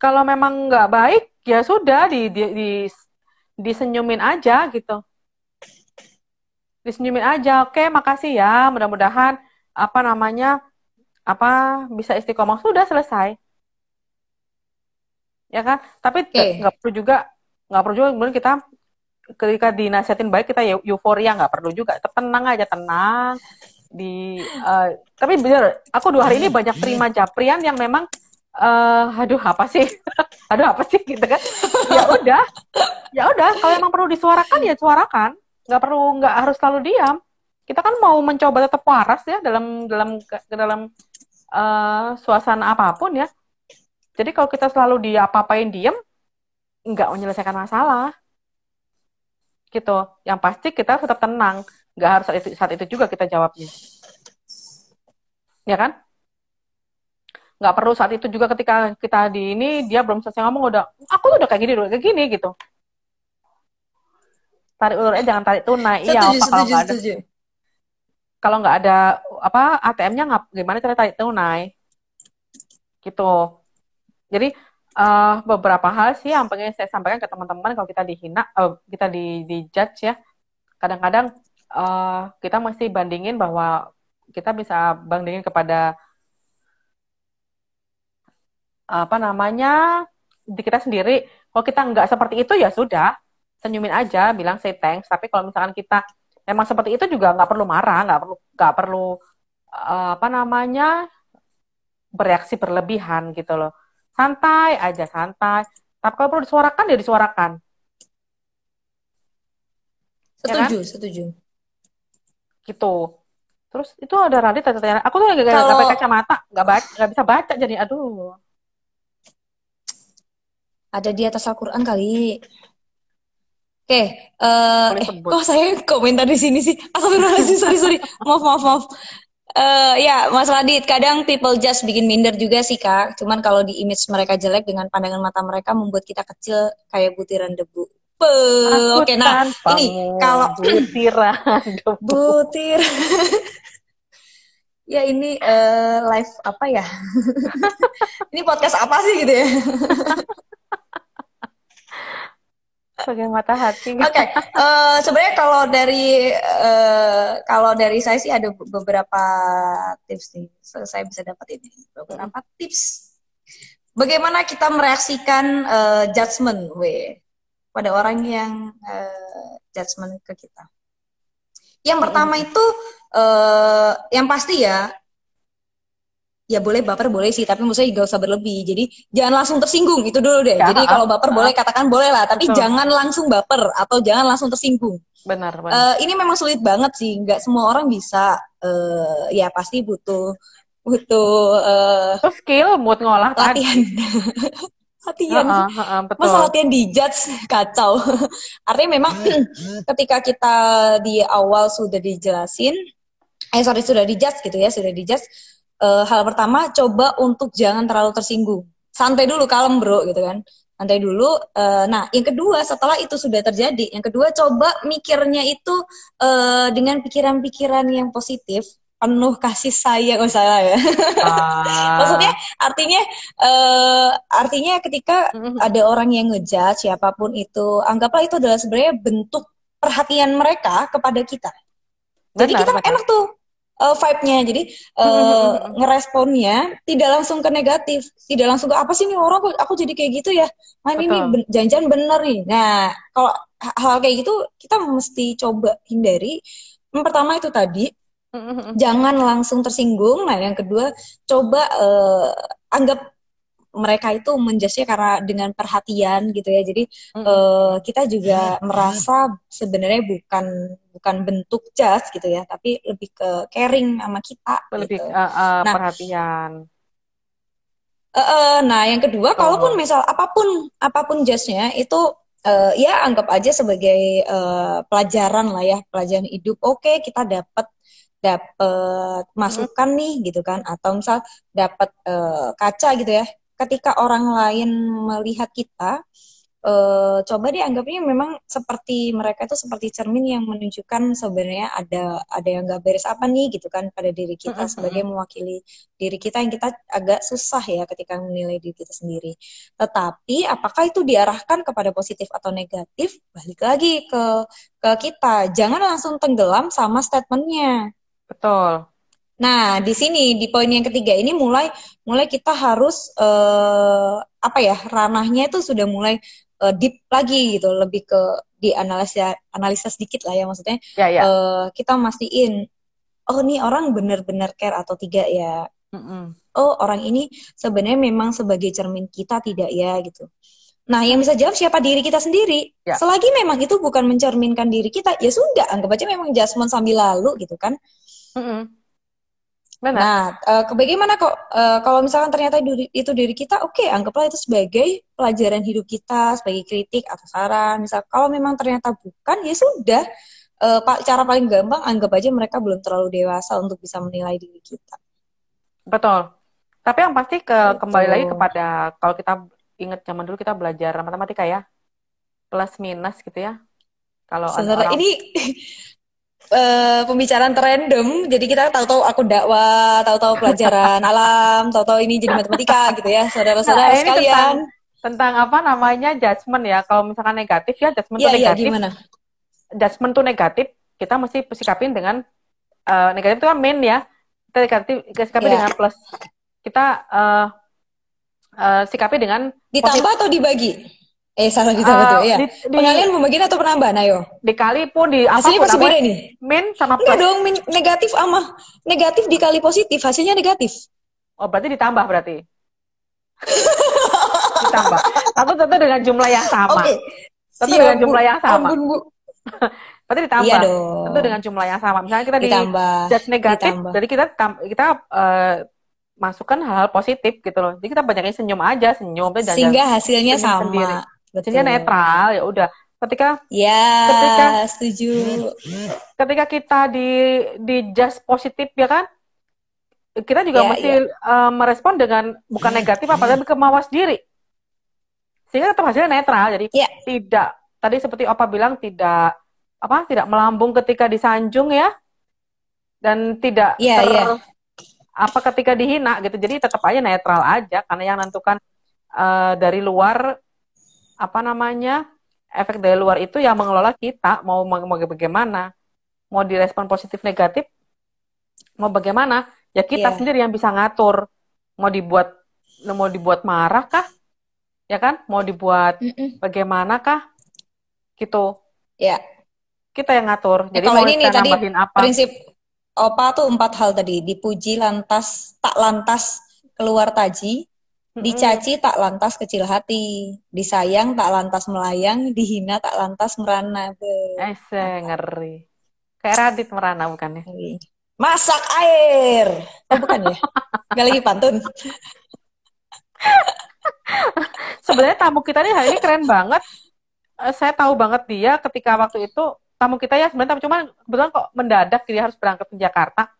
kalau memang nggak baik ya sudah di, di, di- disenyumin aja gitu disenyumin aja. Oke makasih ya. Mudah-mudahan apa namanya apa bisa istiqomah. Sudah selesai. Ya kan? Tapi nggak nggak perlu juga nggak perlu juga kemudian kita ketika dinasihatin baik kita eu- euforia. Nggak perlu juga. Tenang aja tenang. Di eh, tapi bener aku dua hari ini banyak terima japrian yang memang eh aduh apa sih? *laughs* Aduh apa sih? Gitu kan? Ya udah. Ya udah kalau emang perlu disuarakan ya suarakan nggak perlu nggak harus selalu diam. Kita kan mau mencoba tetap waras ya dalam dalam dalam eh, suasana apa pun ya. Jadi kalau kita selalu di apa-apain diem nggak menyelesaikan masalah. Gitu. Yang pasti kita tetap tenang. Nggak harus saat itu, saat itu juga kita jawabnya. Ya kan? Nggak perlu saat itu juga ketika kita di ini dia belum selesai ngomong udah aku tuh udah kayak gini udah kayak gini gitu tarik ulur eh jangan tarik tunai. Iya Setuju kalau nggak ada? setuju. kalau nggak ada apa ATM-nya ngap gimana cara tarik tunai? Gitu. Jadi eh, beberapa hal sih yang pengen saya sampaikan ke teman-teman kalau kita dihina eh, kita di di judge ya. Kadang-kadang eh, kita mesti bandingin bahwa kita bisa bandingin kepada apa namanya di kita sendiri. Kalau kita nggak seperti itu ya sudah senyumin aja bilang say thanks tapi kalau misalkan kita memang seperti itu juga nggak perlu marah nggak perlu nggak perlu eh, apa namanya bereaksi berlebihan gitu loh santai aja santai tapi kalau perlu disuarakan ya disuarakan Ya kan? Setuju setuju. gitu terus itu ada Radit tanya aku tuh nggak Kalau- pakai kacamata nggak baca nggak bisa baca jadi aduh Ada di atas Al-Quran kali. Oke, eh Boleh eh, sebut. kok saya komentar di sini sih? Astagfirullahaladzim, sorry sorry. Maaf maaf maaf. Eh ya, Mas Radit, kadang people just bikin minder juga sih kak. Cuman kalau di image mereka jelek dengan pandangan mata mereka membuat kita kecil kayak butiran debu. Aku Oke, nah tanpamu, ini kalau *laughs* butiran debu. butir. ya ini eh, live apa ya? *laughs* ini podcast apa sih gitu ya? *laughs* sebagai mata hati Oke, eh, sebenarnya kalau dari eh, kalau dari saya sih ada beberapa tips nih. So, saya bisa dapat ini beberapa tips. Bagaimana kita mereaksikan eh, judgment, we, pada orang yang eh, judgment ke kita. Yang pertama itu eh, yang pasti ya, ya boleh baper boleh sih, tapi maksudnya gak usah berlebih. Jadi jangan langsung tersinggung itu dulu deh. Ya, Jadi ah, kalau baper ah. boleh katakan boleh lah, tapi Betul. jangan langsung baper atau jangan langsung tersinggung. benar benar Eh, ini memang sulit banget sih, nggak semua orang bisa. eh, ya pasti butuh butuh eh, itu skill mood ngolah tadi latihan. *laughs* latihan uh, uh, uh, betul. masa latihan dijudge kacau *laughs* artinya memang *laughs* ketika kita di awal sudah dijelasin eh sorry sudah dijudge gitu ya sudah dijudge uh, hal pertama coba untuk jangan terlalu tersinggung santai dulu kalem bro gitu kan santai dulu uh, nah yang kedua setelah itu sudah terjadi yang kedua coba mikirnya itu uh, dengan pikiran-pikiran yang positif penuh kasih sayang oh salah ya ah. *laughs* maksudnya artinya uh, artinya ketika mm-hmm. *laughs* ada orang yang ngejudge siapa pun itu anggaplah itu adalah sebenarnya bentuk perhatian mereka kepada kita jadi kita benar. enak tuh uh, vibe-nya. Jadi uh, ngeresponnya tidak langsung ke negatif tidak langsung ke apa sih nih orang aku, aku jadi kayak gitu ya? Nah ini ben, janjian bener nih. Nah kalau hal kayak gitu kita mesti coba hindari. Yang pertama itu tadi jangan langsung tersinggung. Nah, yang kedua, coba uh, anggap mereka itu menjasnya karena dengan perhatian gitu ya. Jadi mm. uh, kita juga merasa sebenarnya bukan bukan bentuk jas gitu ya, tapi lebih ke caring sama kita. Lebih gitu. uh, uh, nah, perhatian. Uh, uh, nah, yang kedua, oh. kalaupun misal apa pun apa pun jasnya itu uh, ya anggap aja sebagai uh, pelajaran lah ya, pelajaran hidup. Oke, okay, kita dapat dapat masukan nih gitu kan atau misal dapat uh, kaca gitu ya ketika orang lain melihat kita uh, coba deh anggapnya memang seperti mereka itu seperti cermin yang menunjukkan sebenarnya ada ada yang nggak beres apa nih gitu kan pada diri kita sebagai mewakili diri kita yang kita agak susah ya ketika menilai diri kita sendiri. Tetapi apakah itu diarahkan kepada positif atau negatif? Balik lagi ke ke kita. Jangan langsung tenggelam sama statementnya. Betul. Nah, di sini di poin yang ketiga ini mulai mulai kita harus uh, apa ya ranahnya itu sudah mulai uh, deep lagi gitu, lebih ke di analisa analisa sedikit lah ya maksudnya. Ya, ya. Uh, kita mastiin, oh nih orang benar-benar care atau tidak ya. Mm -mm. Oh orang ini sebenarnya memang sebagai cermin kita tidak ya gitu. Nah, yang bisa jawab siapa diri kita sendiri. Ya. Selagi memang itu bukan mencerminkan diri kita, ya sudah, anggap aja memang jasmine sambil lalu gitu kan. Mm-hmm. Benar. Nah, uh, bagaimana kok uh, kalau misalkan ternyata itu diri kita, oke, okay, anggaplah itu sebagai pelajaran hidup kita, sebagai kritik atau saran. Misal kalau memang ternyata bukan, ya sudah. Uh, cara paling gampang anggap aja mereka belum terlalu dewasa untuk bisa menilai diri kita. Betul. Tapi yang pasti ke Betul. kembali lagi kepada kalau kita ingat zaman dulu kita belajar matematika ya, plus minus gitu ya. Kalau orang... ini *laughs* uh, pembicaraan random jadi kita tahu-tahu aku dakwah tahu-tahu pelajaran *laughs* alam tahu-tahu ini jadi matematika gitu ya saudara-saudara nah, sekalian. tentang, tentang apa namanya judgement ya. Kalau misalkan negatif ya judgement yeah, tuh iya, negatif. yeah, gimana? judgement tuh negatif kita mesti sikapin dengan uh, negatif itu kan main ya. Kita negatif kita sikapin yeah. dengan plus. Kita uh, uh, sikapi dengan ditambah positif. atau dibagi Eh salah kita uh, betul ya. Di, Pengalian pembagian atau penambahan ayo? Dikali pun di apa Hasilnya pasti beda nih. Min sama plus. Enggak dong, min, negatif sama negatif dikali positif, hasilnya negatif. Oh, berarti ditambah berarti. *laughs* ditambah. Tapi tentu dengan jumlah yang sama. Oke. Okay. Tentu Siap, dengan jumlah yang sama. Ampun, Bu. *laughs* berarti ditambah. Iya dong. Tentu dengan jumlah yang sama. Misalnya kita ditambah, di judge negatif, ditambah. jadi kita kita uh, masukkan hal-hal positif gitu loh. Jadi kita banyaknya senyum aja, senyum. Sehingga hasilnya sama. Sendiri Betul. netral ya udah. Ketika ya ketika setuju. Ketika kita di di just positif ya kan? Kita juga ya, mesti ya. Uh, merespon dengan bukan negatif apa tapi kemawas diri. Sehingga tetap hasilnya netral. Jadi ya. tidak tadi seperti Opa bilang tidak apa? Tidak melambung ketika disanjung ya. Dan tidak ya, ter, ya. apa ketika dihina gitu. Jadi tetap aja netral aja karena yang menentukan uh, dari luar apa namanya efek dari luar itu yang mengelola kita mau mau bagaimana. Mau direspon positif negatif mau bagaimana? Ya kita yeah. sendiri yang bisa ngatur. Mau dibuat mau dibuat marah kah? Ya kan? Mau dibuat mm -mm. bagaimana kah gitu. Ya yeah. kita yang ngatur. Jadi kalau ini nih tadi apa? prinsip opa tuh empat hal tadi. Dipuji lantas tak lantas keluar taji Dicaci tak lantas kecil hati, disayang tak lantas melayang, dihina tak lantas merana. Eh, ngeri. Kayak Radit merana bukan ya? Masak air. Oh, bukan ya? *laughs* Gak lagi pantun. *laughs* sebenarnya tamu kita nih hari ini keren banget. Uh, saya tahu banget dia ketika waktu itu tamu kita ya sebenarnya cuma kebetulan kok mendadak dia harus berangkat ke Jakarta.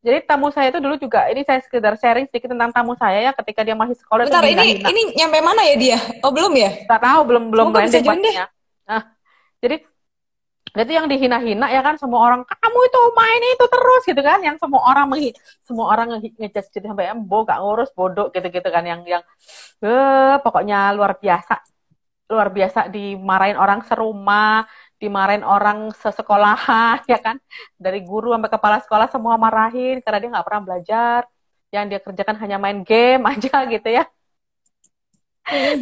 Jadi tamu saya itu dulu juga ini saya sekedar sharing sedikit tentang tamu saya ya ketika dia masih sekolah Bentar, itu ini ini nyampe mana ya dia? Oh belum ya? Tak tahu belum belum landing Nah, jadi jadi yang dihina-hina ya kan semua orang kamu itu main itu terus gitu kan yang semua orang menghi semua orang ngejudge jadi sampai embo gak ngurus bodoh gitu-gitu kan yang yang eh pokoknya luar biasa luar biasa dimarahin orang serumah dimarahin orang sesekolahan *laughs* ya kan? Dari guru sampai kepala sekolah semua marahin karena dia nggak pernah belajar. Yang dia kerjakan hanya main game *laughs* aja gitu ya.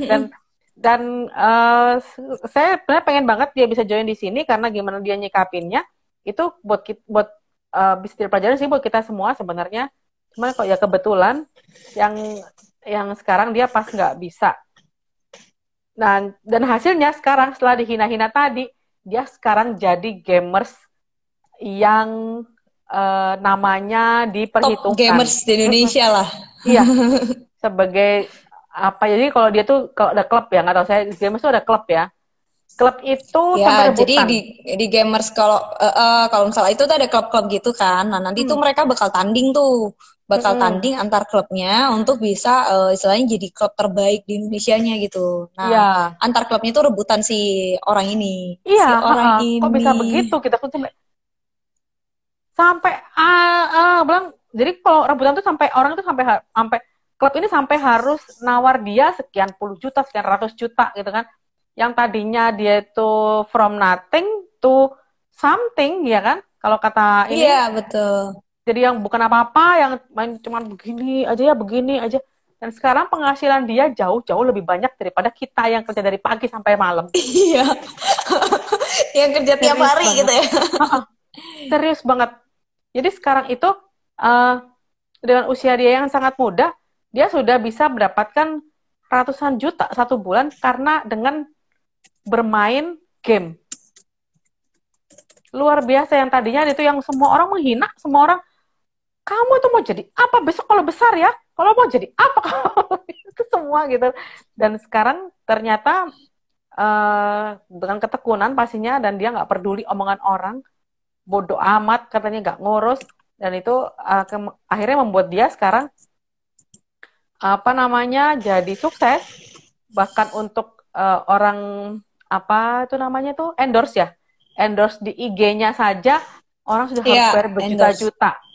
Dan *laughs* dan uh, saya sebenarnya pengen banget dia bisa join di sini karena gimana dia nyikapinnya itu buat buat uh, bisa jadi pelajaran sih buat kita semua sebenarnya. Cuman kok ya kebetulan yang yang sekarang dia pas nggak bisa. Dan dan hasilnya sekarang setelah dihina-hina tadi dia sekarang jadi gamers yang uh, namanya diperhitungkan. Top gamers di Indonesia lah. Iya. *laughs* Sebagai apa jadi kalau dia tuh kalau ada klub ya nggak tahu saya gamers tuh ada klub ya. Klub itu ya jadi di di gamers kalau uh, uh, kalau misalnya itu tuh ada klub-klub gitu kan. Nah nanti hmm. tuh mereka bakal tanding tuh bakal hmm. tanding antar klubnya untuk bisa uh, istilahnya jadi klub terbaik di Indonesia-nya gitu nah ya. antar klubnya tuh rebutan si orang ini iya si orang uh, ini kok bisa begitu kita tuh sampai sampai uh, uh, bilang jadi kalau rebutan tuh sampai orang tuh sampai sampai klub ini sampai harus nawar dia sekian puluh juta, sekian ratus juta gitu kan. Yang tadinya dia itu from nothing to something ya kan. Kalau kata ini. Iya, betul. Jadi yang bukan apa-apa, yang main cuma begini aja ya, begini aja. Dan sekarang penghasilan dia jauh-jauh lebih banyak daripada kita yang kerja dari pagi sampai malam. *laughs* Iya. yang kerja Serius tiap hari banget. gitu ya. Serius banget. Jadi sekarang itu uh, dengan usia dia yang sangat muda, dia sudah bisa mendapatkan ratusan juta satu bulan karena dengan bermain game. Luar biasa yang tadinya itu yang semua orang menghina, semua orang kamu itu mau jadi apa? Besok kalau besar ya? Kalau mau jadi apa? *laughs* Itu semua gitu. Dan sekarang ternyata uh, dengan ketekunan pastinya dan dia nggak peduli omongan orang, bodoh amat katanya nggak ngurus. Dan itu uh, akhirnya membuat dia sekarang apa namanya jadi sukses. Bahkan untuk uh, orang apa itu namanya tuh endorse ya. Endorse di IG-nya saja orang sudah yeah, berjuta-juta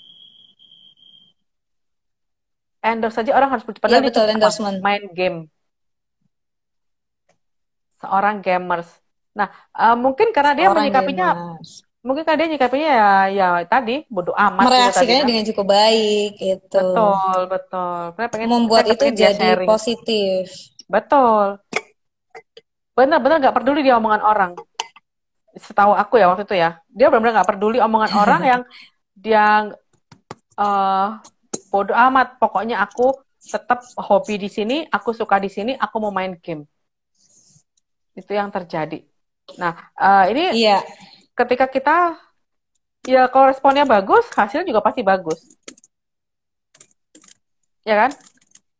endorse saja orang harus berjuta yeah, betul, endorsement. main game. Seorang gamers. Nah uh, mungkin karena dia orang menyikapinya gamers. mungkin kan dia nyikapinya ya ya tadi bodoh amat mereaksikannya dengan cukup baik itu betul betul. Pengen, membuat itu jadi sharing. positif. Betul. Benar-benar nggak peduli dia omongan orang. Setahu aku ya waktu itu ya. Dia benar-benar nggak peduli omongan *laughs* orang yang dia uh, bodoh amat pokoknya aku tetap hobi di sini aku suka di sini aku mau main game itu yang terjadi nah uh, ini iya ketika kita ya kalau responnya bagus, hasilnya juga pasti bagus. Ya kan?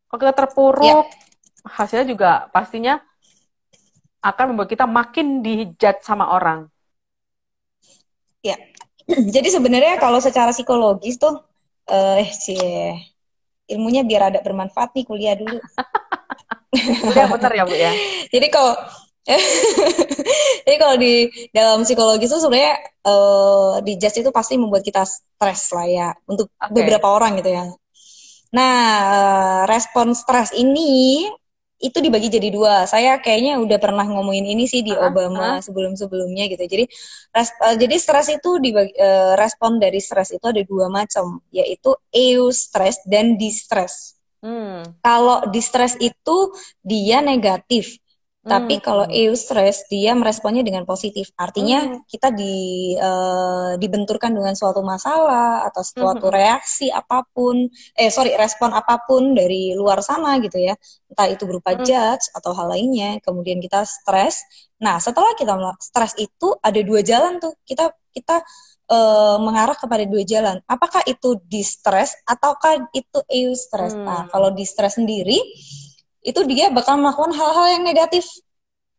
Kalau kita terpuruk, ya. hasilnya juga pastinya akan membuat kita makin dijudge sama orang. Ya. *clears throat* Jadi sebenarnya kalau secara psikologis tuh eh sih ilmunya biar ada bermanfaat nih kuliah dulu. *laughs* ya benar ya, Bu ya. *laughs* Jadi kalau *laughs* Jadi kalau di dalam psikologi itu sebenarnya uh, di jazz itu pasti membuat kita stres lah ya untuk okay. beberapa orang gitu ya. Nah, uh, respon stres ini itu dibagi jadi dua. Saya kayaknya udah pernah ngomongin ini sih di uh, Obama uh. sebelum-sebelumnya gitu. Jadi res, uh, jadi stres itu dibagi, uh, respon dari stres itu ada dua macam, yaitu eustress dan distress. Hmm. Kalau distress itu dia negatif, tapi hmm. kalau eustress dia meresponnya dengan positif. Artinya hmm. kita di uh, dibenturkan dengan suatu masalah atau suatu hmm. reaksi apa pun, eh sorry respon apa pun dari luar sana gitu ya. Entah itu berupa hmm. judge atau hal lainnya. Kemudian kita stres. Nah setelah kita stres itu ada dua jalan tuh. Kita kita uh, mengarah kepada dua jalan. Apakah itu distress ataukah itu eustress? Nah, hmm. Nah kalau distress sendiri itu dia bakal melakukan hal-hal yang negatif.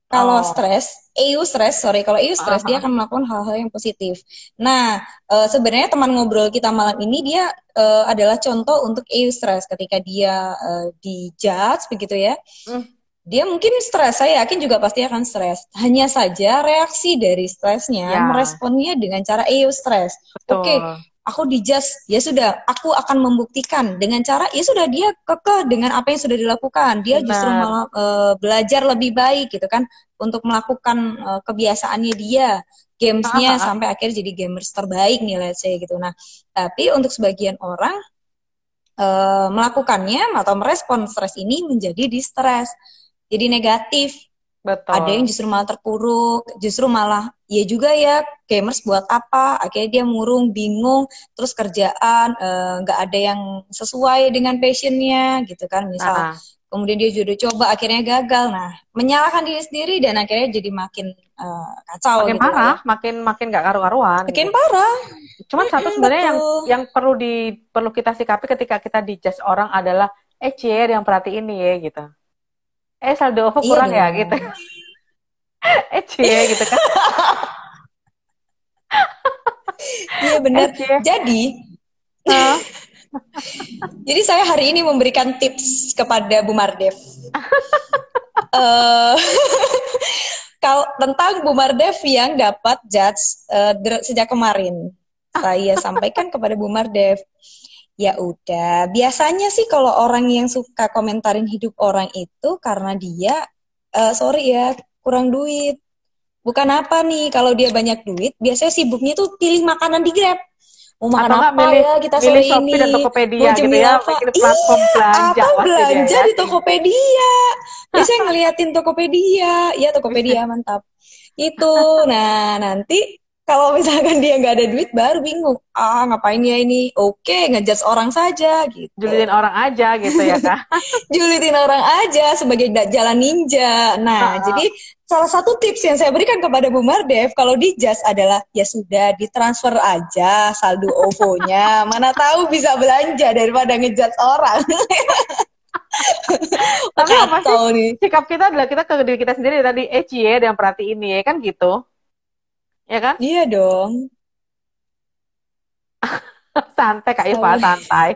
Kalau Oh. stres, EU stres, sorry, kalau EU stres dia Aha. akan melakukan hal-hal yang positif. Nah, eh, sebenarnya teman ngobrol kita malam ini dia eh, adalah contoh untuk EU stres ketika dia eh, dijudge begitu ya. Hmm. Dia mungkin stres, saya yakin juga pasti akan stres. Hanya saja reaksi dari stresnya Ya. meresponnya dengan cara EU stres. Oke, aku dijudge, ya sudah, aku akan membuktikan dengan cara ya sudah dia kekeh dengan apa yang sudah dilakukan. Dia justru Benar. malah eh, belajar lebih baik gitu kan untuk melakukan eh, kebiasaannya dia, gamesnya Ah, ah, ah. sampai akhirnya jadi gamers terbaik nih let's say gitu. Nah, tapi untuk sebagian orang eh, melakukannya atau merespon stres ini menjadi distres. Jadi negatif, Betul. ada yang justru malah terpuruk, justru malah ya juga ya gamers buat apa? Akhirnya dia murung, bingung, terus kerjaan eh, nggak ada yang sesuai dengan passionnya gitu kan misal. Nah, Kemudian dia juga coba akhirnya gagal. Nah, menyalahkan diri sendiri dan akhirnya jadi makin eh, kacau makin gitu lah ya. parah, makin makin gak karu-karuan. Makin gitu. parah. Cuman satu Mm-mm, sebenarnya yang yang perlu di perlu kita sikapi ketika kita dijudge orang adalah eh cie yang perhatiin nih ya gitu. Eh saldo OVO Iya kurang ya gitu. *laughs* eh cie gitu kan. Iya benar. Eh. Jadi, Nah, *laughs* Jadi saya hari ini memberikan tips kepada Bu Mardev. *laughs* Eh, kalau tentang Bu Mardev yang dapat judge der- sejak kemarin. Saya sampaikan kepada Bu Mardev. Ya udah, biasanya sih kalau orang yang suka komentarin hidup orang itu karena dia eh, sorry ya, kurang duit. Bukan apa nih, kalau dia banyak duit, biasanya sibuknya tuh pilih makanan di Grab. Mau makan Atau apa milih- ya kita milih sore Shopee ini? dan Tokopedia Mau gitu ya, apa? platform Iya, belanja apa belanja di. Tokopedia. Biasanya ngeliatin Tokopedia. Ya Tokopedia mantap. Itu. Nah, nanti kalau misalkan dia nggak ada duit baru bingung. Ah, ngapain ya ini? Oke, ngejudge orang saja gitu. Julitin orang aja gitu ya kan. *laughs* Julitin orang aja sebagai jalan ninja. Nah, Ah. jadi salah satu tips yang saya berikan kepada Bu Mardev kalau di Just adalah ya sudah ditransfer aja saldo OVO-nya. *laughs* Mana tahu bisa belanja daripada ngejudge orang. Tapi apa sih? Nih. Sikap kita adalah kita ke diri kita sendiri tadi eh cie yang perhatiin nih ya kan gitu. Ya kan? Iya dong. *laughs* santai Kak Iva, santai.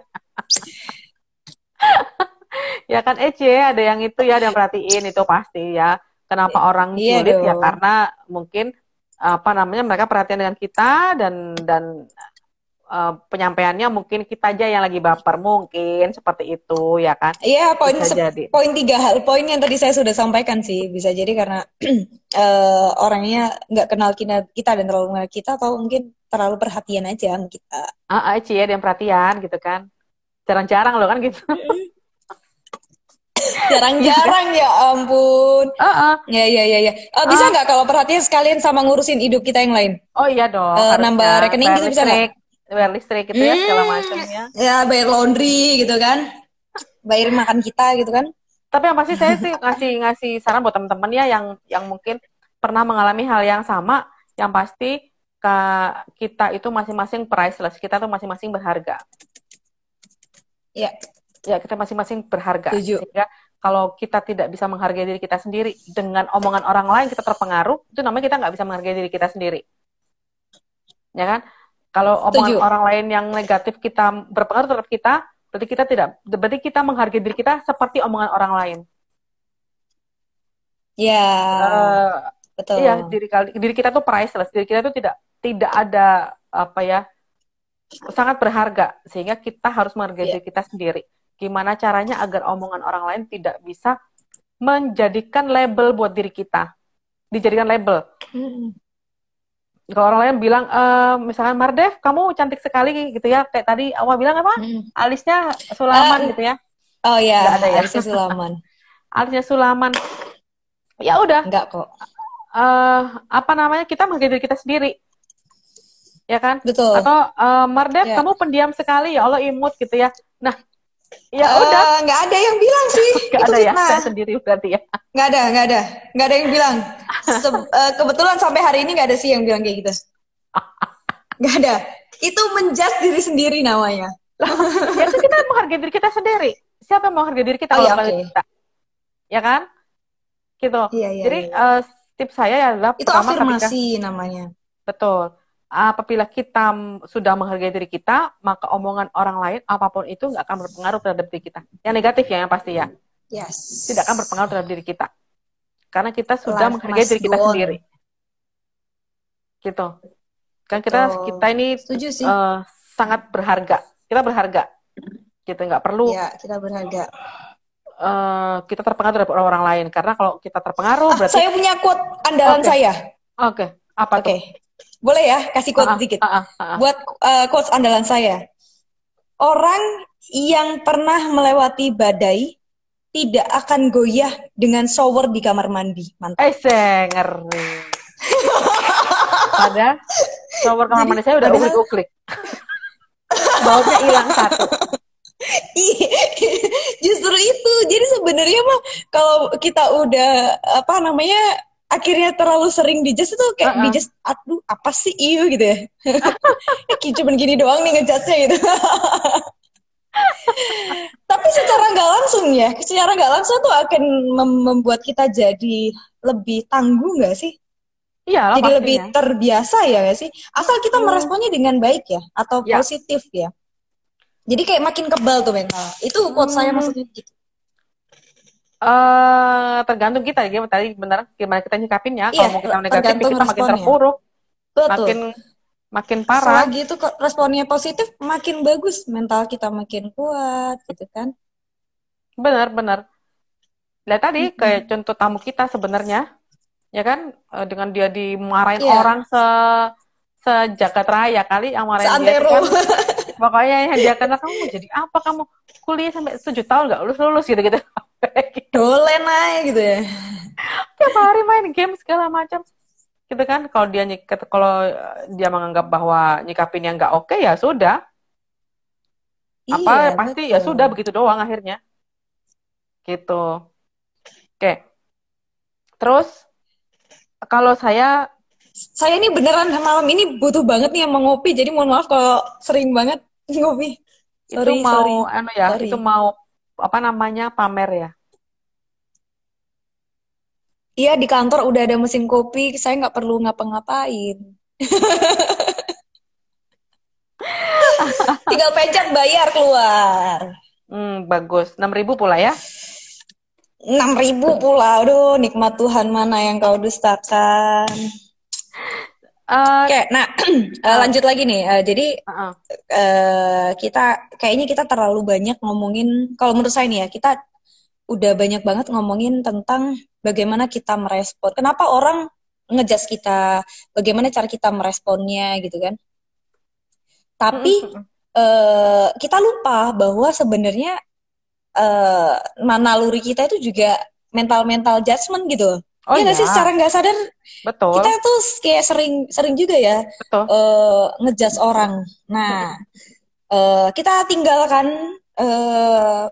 *laughs* ya kan eh cie ada yang itu ya ada yang perhatiin itu pasti ya. Kenapa orang Iya sulit ya dong. karena mungkin apa namanya mereka perhatian dengan kita dan dan eh, penyampaiannya mungkin kita aja yang lagi baper mungkin seperti itu ya kan. Iya, poin Bisa se- jadi. poin tiga hal poin yang tadi saya sudah sampaikan sih bisa jadi karena *clears throat* eh, orangnya nggak kenal kita, kita dan terlalu mengenal kita atau mungkin terlalu perhatian aja sama kita. Ah, ah, cie ada yang perhatian gitu kan. Jarang-jarang loh kan gitu. *laughs* Jarang-jarang ya ampun. Ah, ah. Ya ya ya ya. Eh, bisa nggak kalau perhatian sekalian sama ngurusin hidup kita yang lain? Oh iya dong. Harusnya. nambah rekening Bayar gitu bisa nggak? Bayar listrik gitu ya segala Hmm. macamnya. Ya bayar laundry gitu kan. Bayarin makan kita gitu kan. Tapi yang pasti saya sih ngasih ngasih saran buat teman-teman ya yang yang mungkin pernah mengalami hal yang sama, yang pasti ka- kita itu masing-masing priceless, kita tuh masing-masing berharga. Ya. Ya, kita masing-masing berharga. Setuju. Sehingga kalau kita tidak bisa menghargai diri kita sendiri dengan omongan orang lain kita terpengaruh, itu namanya kita nggak bisa menghargai diri kita sendiri. Ya kan? Kalau omongan Setuju. orang lain yang negatif kita berpengaruh terhadap kita, berarti kita tidak berarti kita menghargai diri kita seperti omongan orang lain. Ya, Eh, betul. Iya, diri diri kita tuh priceless. Diri kita tuh tidak tidak ada apa ya sangat berharga sehingga kita harus menghargai Iya. diri kita sendiri. Gimana caranya agar omongan orang lain tidak bisa menjadikan label buat diri kita. Dijadikan label. Mm-mm. Kalau orang lain bilang, eh, misalkan Mardev, kamu cantik sekali gitu ya. Kayak tadi awal bilang apa? Mm-mm. Alisnya Sulaman Ah. gitu ya. Oh ya, Nggak ada ya? Arisa Sulaman. *laughs* Alisnya Sulaman. Ya udah, Enggak kok. eh apa namanya? Kita menghargai diri kita sendiri. Ya kan? Betul. Atau eh, Mardev, Ya. kamu pendiam sekali ya Allah imut gitu ya. Nah, ya Eh, udah, nggak ada yang bilang sih. *laughs* nggak Itu ada ya, fitnah. saya sendiri berarti ya. Nggak ada, nggak ada. Nggak ada yang bilang. Se- *laughs* eh, kebetulan sampai hari ini nggak ada sih yang bilang kayak gitu. *laughs* Nggak ada. Itu menjudge diri sendiri namanya. Ya itu kita menghargai diri kita sendiri. Siapa yang menghargai diri kita Oh, kalau ya, oke. kita? ya kan? Gitu. Iya, iya, Jadi iya. eh, tips saya adalah Itu pertama ketika afirmasi namanya. betul. Apabila kita sudah menghargai diri kita, maka omongan orang lain apa pun itu nggak akan berpengaruh terhadap diri kita. Yang negatif ya, yang pasti ya, Yes. tidak akan berpengaruh terhadap diri kita. Karena kita sudah Life menghargai diri kita on. sendiri. Gitu. Kan kita Betul. kita ini Setuju sih. eh, sangat berharga. Kita berharga. Gitu nggak perlu ya, kita berharga. eh, kita terpengaruh dari orang lain. Karena kalau kita terpengaruh Ah, berarti saya punya quote andalan Oke. saya. oke apa Oke. tuh? Boleh ya kasih quote Ah, ah, sedikit. ah. Buat uh, quotes andalan saya. Orang yang pernah melewati badai tidak akan goyah dengan shower di kamar mandi. Mantap. Eh, ngeri. Pada shower kamar mandi saya udah padahal- uklik-uklik. *laughs* Baunya hilang satu. *laughs* Justru itu. Jadi sebenarnya mah kalau kita udah apa namanya akhirnya terlalu sering dijudge itu kayak Uh-uh. dijudge aduh apa sih iyo gitu ya. *laughs* Kayak cuman gini doang nih ngejudge-nya gitu. *laughs* Tapi secara nggak langsung ya, secara nggak langsung tuh akan mem- membuat kita jadi lebih tangguh nggak sih? Iya Jadi lebih pastinya. terbiasa ya nggak sih? Asal kita Hmm. meresponnya dengan baik ya, atau Ya. positif ya. Jadi kayak makin kebal tuh mental. Itu quote saya Hmm. maksudnya gitu. Eh, tergantung kita ya, tadi benar gimana kita nyikapinnya. Kalau Iya, mau kita negatif, tergantung kita makin terpuruk, Betul. makin makin parah. Selagi itu responnya positif, makin bagus mental kita makin kuat gitu kan. Benar, benar. Lihat tadi Mm-mm. kayak contoh tamu kita sebenarnya, ya kan, eh, dengan dia dimarahin Iya. orang se sejagat raya kali yang marahin dia kan pokoknya yang dia kena kamu jadi apa kamu kuliah sampai tujuh tahun nggak lulus lulus gitu gitu *laughs* Dolen aja gitu ya. tiap hari main game segala macam gitu kan kalau dia kalau eh, dia menganggap bahwa nyikapin yang nggak oke ya sudah apa Iya, pasti ya betul. sudah begitu doang akhirnya gitu oke terus kalau saya Saya ini beneran malam ini butuh banget nih yang mau ngopi, jadi mohon maaf kalau sering banget ngopi. Sorry, itu mau sorry. anu ya Sorry. itu mau apa namanya pamer ya Iya di kantor udah ada mesin kopi, saya nggak perlu ngapa-ngapain. *laughs* Tinggal pencet bayar keluar. hmm, bagus 6000 pula ya 6000 pula. Aduh, nikmat Tuhan mana yang kau dustakan. Eh, Oke, nah *clears throat* eh, lanjut lagi nih. Eh, jadi uh-uh. eh, kita kayaknya kita terlalu banyak ngomongin kalau menurut saya nih ya, kita udah banyak banget ngomongin tentang bagaimana kita merespon. Kenapa orang ngejudge kita, bagaimana cara kita meresponnya gitu kan. Tapi Mm-mm. eh, kita lupa bahwa sebenarnya eh naluri kita itu juga mental-mental judgment gitu. Oh Iya nggak sih ya secara nggak sadar betul kita tuh kayak sering sering juga ya betul eh ngejudge orang. Nah, eh kita tinggalkan eh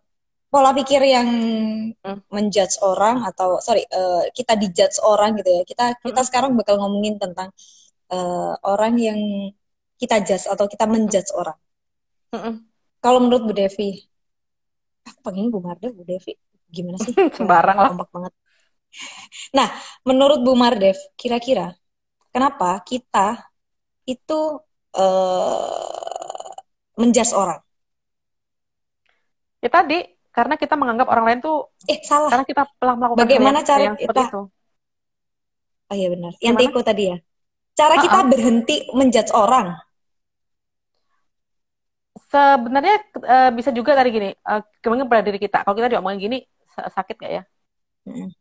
pola pikir yang Hmm. menjudge orang atau sorry eh, kita dijudge orang gitu ya. Kita kita Hmm. sekarang bakal ngomongin tentang eh, orang yang kita judge atau kita menjudge orang. Mm-mm. Kalau menurut Bu Devi, aku panggilnya Bu Mardev, Bu Devi, gimana sih? *laughs* Sembarang lah. Kompak banget. Nah, menurut Bu Mardev, kira-kira kenapa kita itu eh menjudge orang? ya tadi karena kita menganggap orang lain tuh Eh, salah. karena kita telah melakukan Bagaimana cara yang kita- itu Oh iya benar. Yang? Teko tadi ya. Cara kita Uh-uh. berhenti menjudge orang. sebenarnya eh, bisa juga tadi gini eh, kembali pada diri kita kalau kita diomongin gini sa- sakit nggak ya Mm.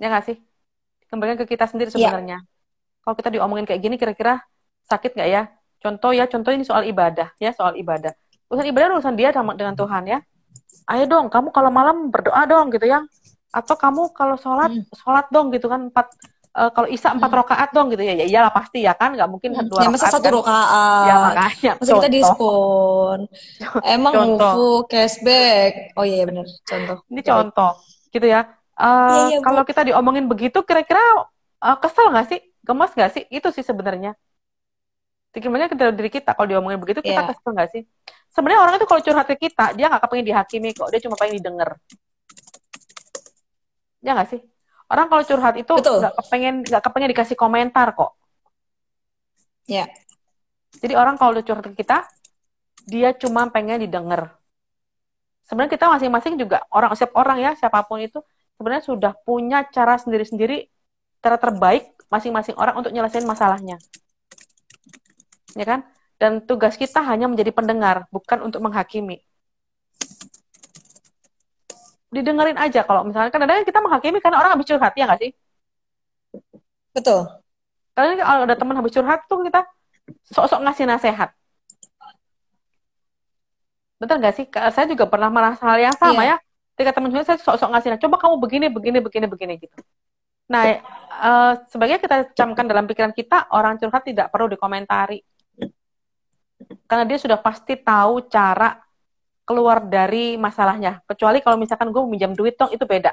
Ya nggak sih kembali ke kita sendiri Iya. sebenarnya kalau kita diomongin kayak gini kira-kira sakit nggak ya contoh ya contoh ini soal ibadah ya soal ibadah urusan ibadah urusan dia sama dengan Tuhan ya ayo dong kamu kalau malam berdoa dong gitu ya atau kamu kalau sholat Hmm. sholat dong gitu kan empat eh, kalau isya empat Hmm. rakaat dong gitu ya ya iyalah pasti ya kan nggak mungkin dua Ya masa rakaat satu kan. rakaat. ya makanya Masa kita diskon. *laughs* Emang Contoh. Cashback. Oh iya iya, benar, contoh. Ini contoh, gitu ya. Eh, Iya, iya, Bu. kalau kita diomongin begitu, kira-kira eh, kesel nggak sih? Gemas nggak sih? Itu sih sebenarnya. Gimana ke dalam diri kita kalau diomongin begitu, kita Iya. kesel nggak sih? Sebenarnya orang itu kalau curhat ke kita, dia nggak kepengen dihakimi kok. Dia cuma pengen didengar. Ya nggak sih? Orang kalau curhat itu nggak kepengen nggak kepengen dikasih komentar kok. Ya. Jadi orang kalau curhat ke kita, dia cuma pengen didengar. Sebenarnya kita masing-masing juga orang setiap orang ya siapa pun itu sebenarnya sudah punya cara sendiri-sendiri cara terbaik masing-masing orang untuk nyelesain masalahnya. Ya kan? Dan tugas kita hanya menjadi pendengar, bukan untuk menghakimi. Didengerin aja kalau misalnya kan kadang kita menghakimi karena orang habis curhat ya nggak sih? Betul. Karena kalau ada teman habis curhat tuh kita sok-sok ngasih nasihat. Betul nggak sih? Saya juga pernah merasa hal yang sama Iya. ya. Ketika teman saya sok-sok ngasih. Coba kamu begini, begini, begini, begini gitu. Nah, eh, sebagai kita camkan dalam pikiran kita, orang curhat tidak perlu dikomentari. Karena dia sudah pasti tahu cara keluar dari masalahnya. Kecuali kalau misalkan gue minjam duit dong, itu beda.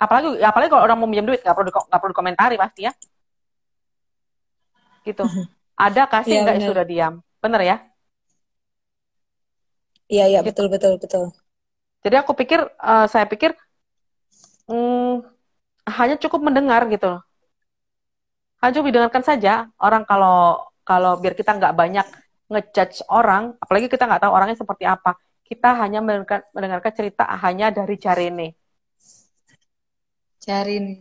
Apalagi apalagi kalau orang mau minjam duit, nggak perlu nggak perlu dikomentari pasti ya. Gitu. *laughs* Ada kasih nggak ya benar. sudah diam. Bener ya? Iya, iya, betul, betul, betul. Jadi aku pikir, eh, saya pikir hmm, hanya cukup mendengar gitu. Hanya cukup didengarkan saja. Orang kalau kalau biar kita nggak banyak ngejudge orang, apalagi kita nggak tahu orangnya seperti apa. Kita hanya mendengarkan, mendengarkan cerita hanya dari Jarene. Cari nih.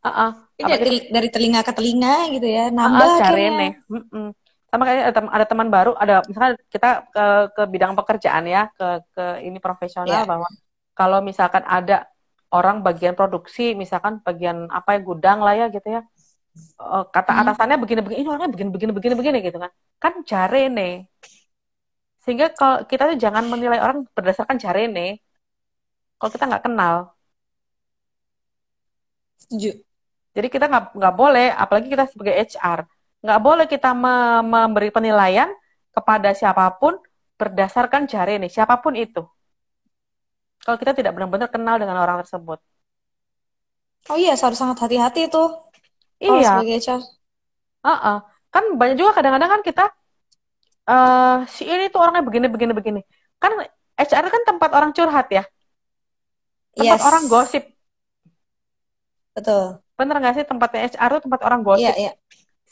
Uh-uh. Ini dari, dari telinga ke telinga gitu ya, Ah, nambah akhirnya. Jarene. Mm-mm. Sama kayak ada, ada teman baru, ada misalnya kita ke ke bidang pekerjaan ya, ke ke ini profesional Iya. bahwa kalau misalkan ada orang bagian produksi, misalkan bagian apa ya gudang lah ya gitu ya, eh, kata Hmm. atasannya begini-begini, ini orangnya begini-begini begini-begini gitu kan, kan jarene. Sehingga kalau kita tuh jangan menilai orang berdasarkan jarene. Kalau kita nggak kenal, Setuju. Jadi kita nggak nggak boleh, apalagi kita sebagai HR, nggak boleh kita me- memberi penilaian kepada siapa pun berdasarkan jari nih, siapa pun itu. Kalau kita tidak benar-benar kenal dengan orang tersebut. Oh iya, harus sangat hati-hati kalau Iya, sebagai HR. Heeh. kan banyak juga kadang-kadang kan kita eh si ini tuh orangnya begini begini begini. Kan HR kan tempat orang curhat ya, tempat Yes. orang gosip. Betul. Bener nggak sih tempatnya HR tuh tempat orang gosip. Iya, iya.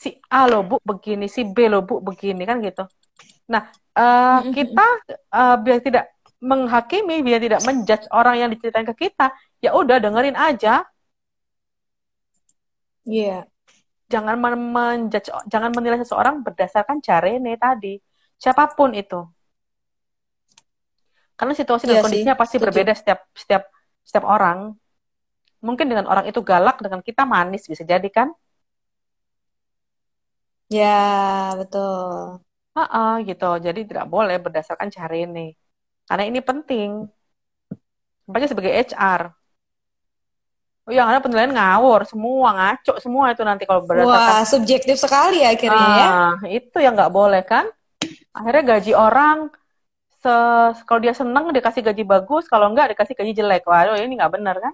Si A lo bu begini, si B lo bu begini kan gitu. Nah, Mm-mm. kita eh, biar tidak menghakimi, biar tidak menjudge orang yang diceritain ke kita, ya udah dengerin aja, Iya. jangan men- menjudge, jangan menilai seseorang berdasarkan carene tadi, siapa pun itu. Karena situasi dan Iya sih, kondisinya pasti setuju. berbeda setiap setiap setiap orang. Mungkin dengan orang itu galak, dengan kita manis bisa jadi kan? Ya, betul. Heeh, gitu. Jadi tidak boleh berdasarkan carene. Karena ini penting. Apalagi sebagai HR. Oh, yang ada penilaian ngawur, semua ngaco semua itu nanti kalau berdasarkan Wah, subjektif sekali akhirnya ya. Ah, itu yang nggak boleh kan? Akhirnya gaji orang se kalau dia seneng dikasih gaji bagus, kalau nggak dikasih gaji jelek. Waduh, ini nggak benar kan?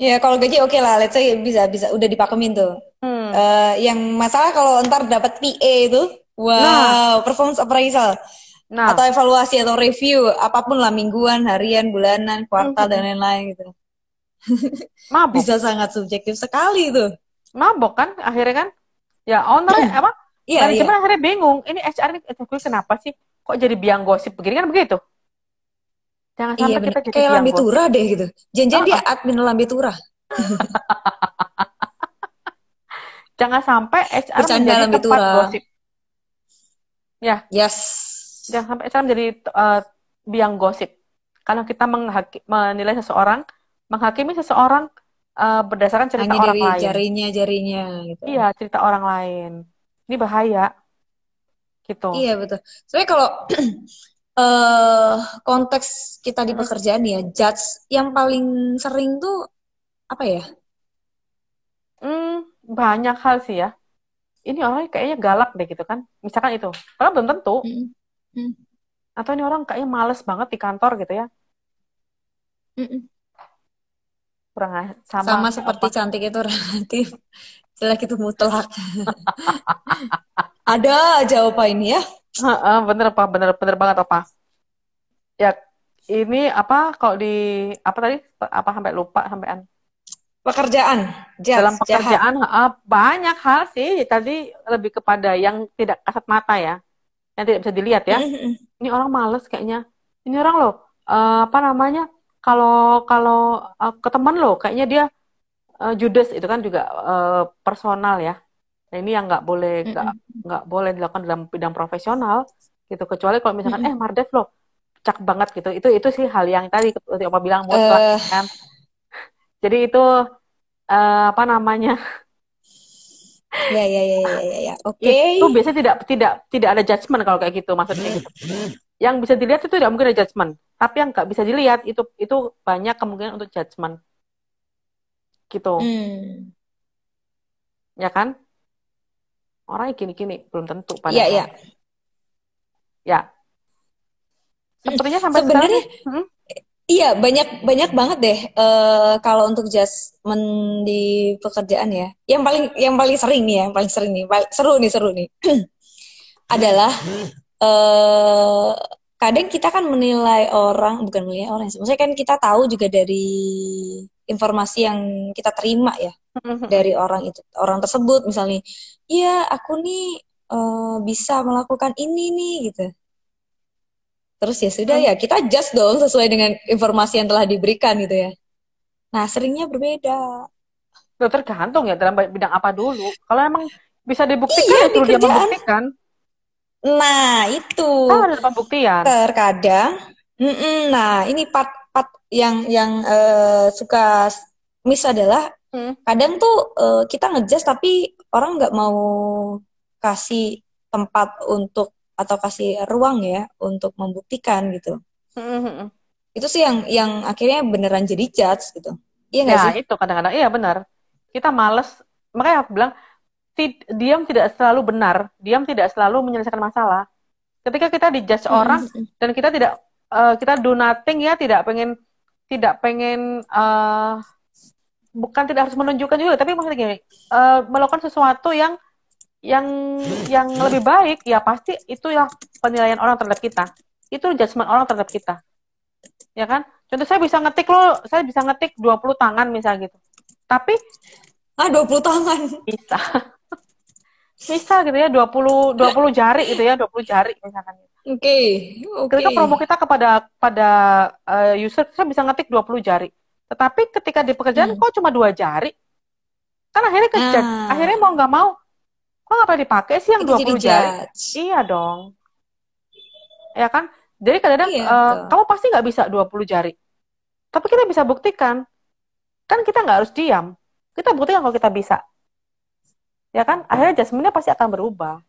Ya, kalau gaji oke lah, let's say bisa bisa udah dipakemin tuh. Hmm. Eh, yang masalah kalau ntar dapat PA itu, wow, performance appraisal Nah, atau evaluasi atau review, apa pun lah mingguan, harian, bulanan, kuartal Mhm. dan lain-lain gitu. *laughs* mabok. Bisa sangat subjektif sekali itu. Mabok kan akhirnya kan? Ya, ownernya apa? Iya, iya. Akhirnya bingung. Ini HR ini gue kenapa sih? Kok jadi biang gosip begini kan begitu? Jangan sampai Iya kita jadi Kayak gosip. turah deh gitu. Jangan-jangan Oh, dia *laughs* admin lambe turah. *laughs* Jangan sampai HR Bercanda menjadi lambe tempat turah. gosip. Yes. Jangan sampai HR menjadi eh, biang gosip. Kalau kita menghaki- menilai seseorang, menghakimi seseorang eh, berdasarkan cerita Hanya orang dari lain. jarinya-jarinya gitu. Iya, cerita orang lain. Ini bahaya. Gitu. Iya betul. Sebenarnya kalau *clears throat* eh konteks kita di Hmm. pekerjaan ya, judge yang paling sering tuh apa ya? Hmm, banyak hal sih ya. Ini orang kayaknya galak deh gitu kan. Misalkan itu. Padahal belum tentu. Mm, mm, Atau ini orang kayaknya males banget di kantor gitu ya. mm, mm. Kurang sama, Sama seperti cantik itu relatif, jelek itu mutlak. *laughs* Ada apa ini ya? Bener apa bener bener banget apa ya ini apa kalau di apa tadi? Apa sampai lupa sampai pekerjaan jahat, dalam pekerjaan jahat. banyak hal sih. Tadi lebih kepada yang tidak kasat mata ya yang tidak bisa dilihat ya. Mm-hmm. ini orang males kayaknya. Ini orang loh uh, apa namanya kalau kalau uh, ke teman loh kayaknya dia uh, judes itu kan juga uh, personal ya nah, ini yang nggak boleh nggak nggak boleh dilakukan dalam bidang profesional gitu kecuali kalau misalkan mm-hmm. eh Mardet loh cak banget gitu itu itu sih hal yang tadi seperti apa bilang mau uh, kan jadi itu uh, apa namanya? Ya ya ya ya ya. ya. *laughs* Oke. Okay. Itu biasanya tidak tidak tidak ada judgement kalau kayak gitu maksudnya gitu. Yang bisa dilihat itu tidak mungkin ada judgement, tapi yang nggak bisa dilihat itu itu banyak kemungkinan untuk judgement. Gitu. Hmm. Ya kan? Orangnya gini-gini belum tentu pada. Iya, iya. Ya. Sepertinya sampai sebenarnya hmm? Iya, banyak banyak banget deh uh, kalau untuk adjustment di pekerjaan ya. Yang paling yang paling sering nih ya, yang paling sering nih, paling, seru nih seru nih. *clears throat* adalah uh, kadang kita kan menilai orang, bukan menilai orang, maksudnya kan kita tahu juga dari informasi yang kita terima ya dari orang itu orang tersebut misalnya, iya aku nih uh, bisa melakukan ini nih gitu Terus ya sudah hmm. ya kita adjust dong sesuai dengan informasi yang telah diberikan gitu ya. Nah seringnya berbeda. Loh, tergantung ya dalam bidang apa dulu. Kalau emang bisa dibuktikan iya, ya dia membuktikan. Nah itu. Kan ada pembuktian. Terkadang. Mm -mm, nah ini part-part yang yang uh, suka miss adalah hmm. kadang tuh uh, kita ngejust tapi orang nggak mau kasih tempat untuk atau kasih ruang ya untuk membuktikan gitu. Mm-hmm. Itu sih yang yang akhirnya beneran jadi judge gitu. Iya nggak ya, sih? itu kadang-kadang iya benar. Kita males, makanya aku bilang diam tidak selalu benar, diam tidak selalu menyelesaikan masalah. Ketika kita dijudge mm-hmm. orang dan kita tidak uh, kita do nothing ya, tidak pengen tidak pengen uh, bukan tidak harus menunjukkan juga, tapi maksudnya gini, uh, melakukan sesuatu yang yang yang lebih baik ya pasti itu ya penilaian orang terhadap kita. Itu judgement orang terhadap kita. Ya kan? Contoh saya bisa ngetik lo saya bisa ngetik 20 tangan misal gitu. Tapi ah 20 tangan. *laughs* Bisa. Bisa gitu ya 20 20 jari gitu ya 20 jari misalkan. Oke okay. okay. ketika promo kita kepada pada uh, user saya bisa ngetik 20 jari tetapi ketika di pekerjaan hmm. kok cuma dua jari kan akhirnya kejat ah. akhirnya mau nggak mau kok nggak pernah dipakai sih yang dua puluh jari? Iya dong. Ya kan? Jadi kadang-kadang iya, uh, kamu pasti nggak bisa 20 jari. Tapi kita bisa buktikan. Kan kita nggak harus diam. Kita buktikan kalau kita bisa. Ya kan? Akhirnya jasminnya pasti akan berubah.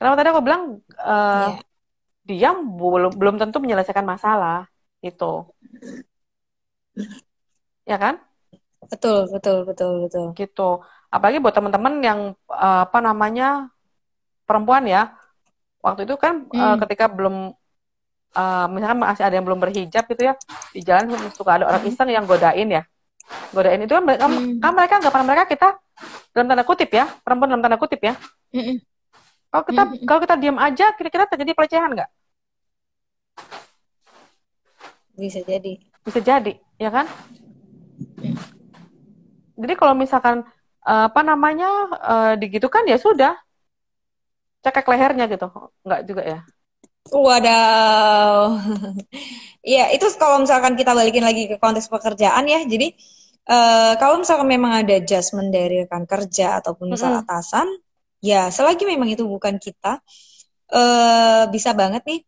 Kenapa tadi aku bilang uh, yeah. diam belum belum tentu menyelesaikan masalah itu. Ya kan? Betul, betul, betul, betul. Gitu apalagi buat teman-teman yang uh, apa namanya perempuan ya waktu itu kan hmm. uh, ketika belum uh, misalkan masih ada yang belum berhijab gitu ya di jalan suka ada orang hmm. iseng yang godain ya godain itu kan mereka hmm. kan mereka anggapan mereka kita dalam tanda kutip ya perempuan dalam tanda kutip ya hmm. kalau kita hmm. kalau kita diam aja kira-kira terjadi pelecehan nggak bisa jadi bisa jadi ya kan? Jadi kalau misalkan uh, apa namanya uh, digitukan ya sudah. Cekek lehernya gitu. Nggak juga ya? Wadaw, *laughs* ya itu kalau misalkan kita balikin lagi ke konteks pekerjaan ya, jadi uh, kalau misalkan memang ada adjustment dari rekan kerja ataupun misal mm -hmm. atasan, ya selagi memang itu bukan kita, uh, bisa banget nih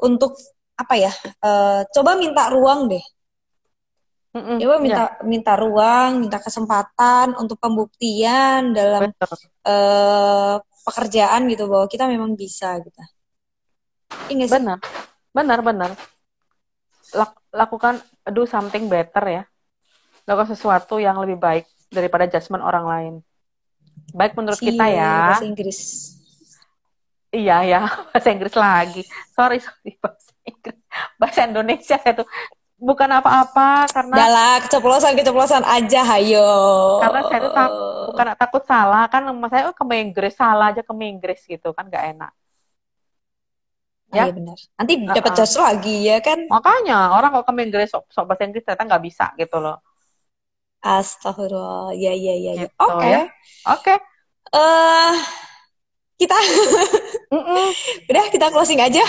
untuk apa ya, uh, coba minta ruang deh Mm-mm, Coba minta ya. minta ruang, minta kesempatan untuk pembuktian dalam uh, pekerjaan gitu bahwa kita memang bisa gitu. Ingat sih? Benar, benar, benar. Lak, lakukan do something better ya. Lakukan sesuatu yang lebih baik daripada judgement orang lain. Baik menurut si, kita ya. Bahasa Inggris. Iya ya, *laughs* bahasa Inggris lagi. Sorry, sorry bahasa Inggris. Bahasa Indonesia saya tuh bukan apa-apa karena Dahlah, keceplosan keceplosan aja hayo karena saya tuh tak, bukan takut salah kan mas saya oh, ke Inggris salah aja ke Inggris gitu kan gak enak ya iya benar nanti dapat uh -uh. lagi ya kan makanya orang kalau ke Inggris sok, sok bahasa Inggris ternyata nggak bisa gitu loh Astagfirullah ya ya ya, ya. oke okay. ya. oke okay. uh, eh, kita udah kita closing aja.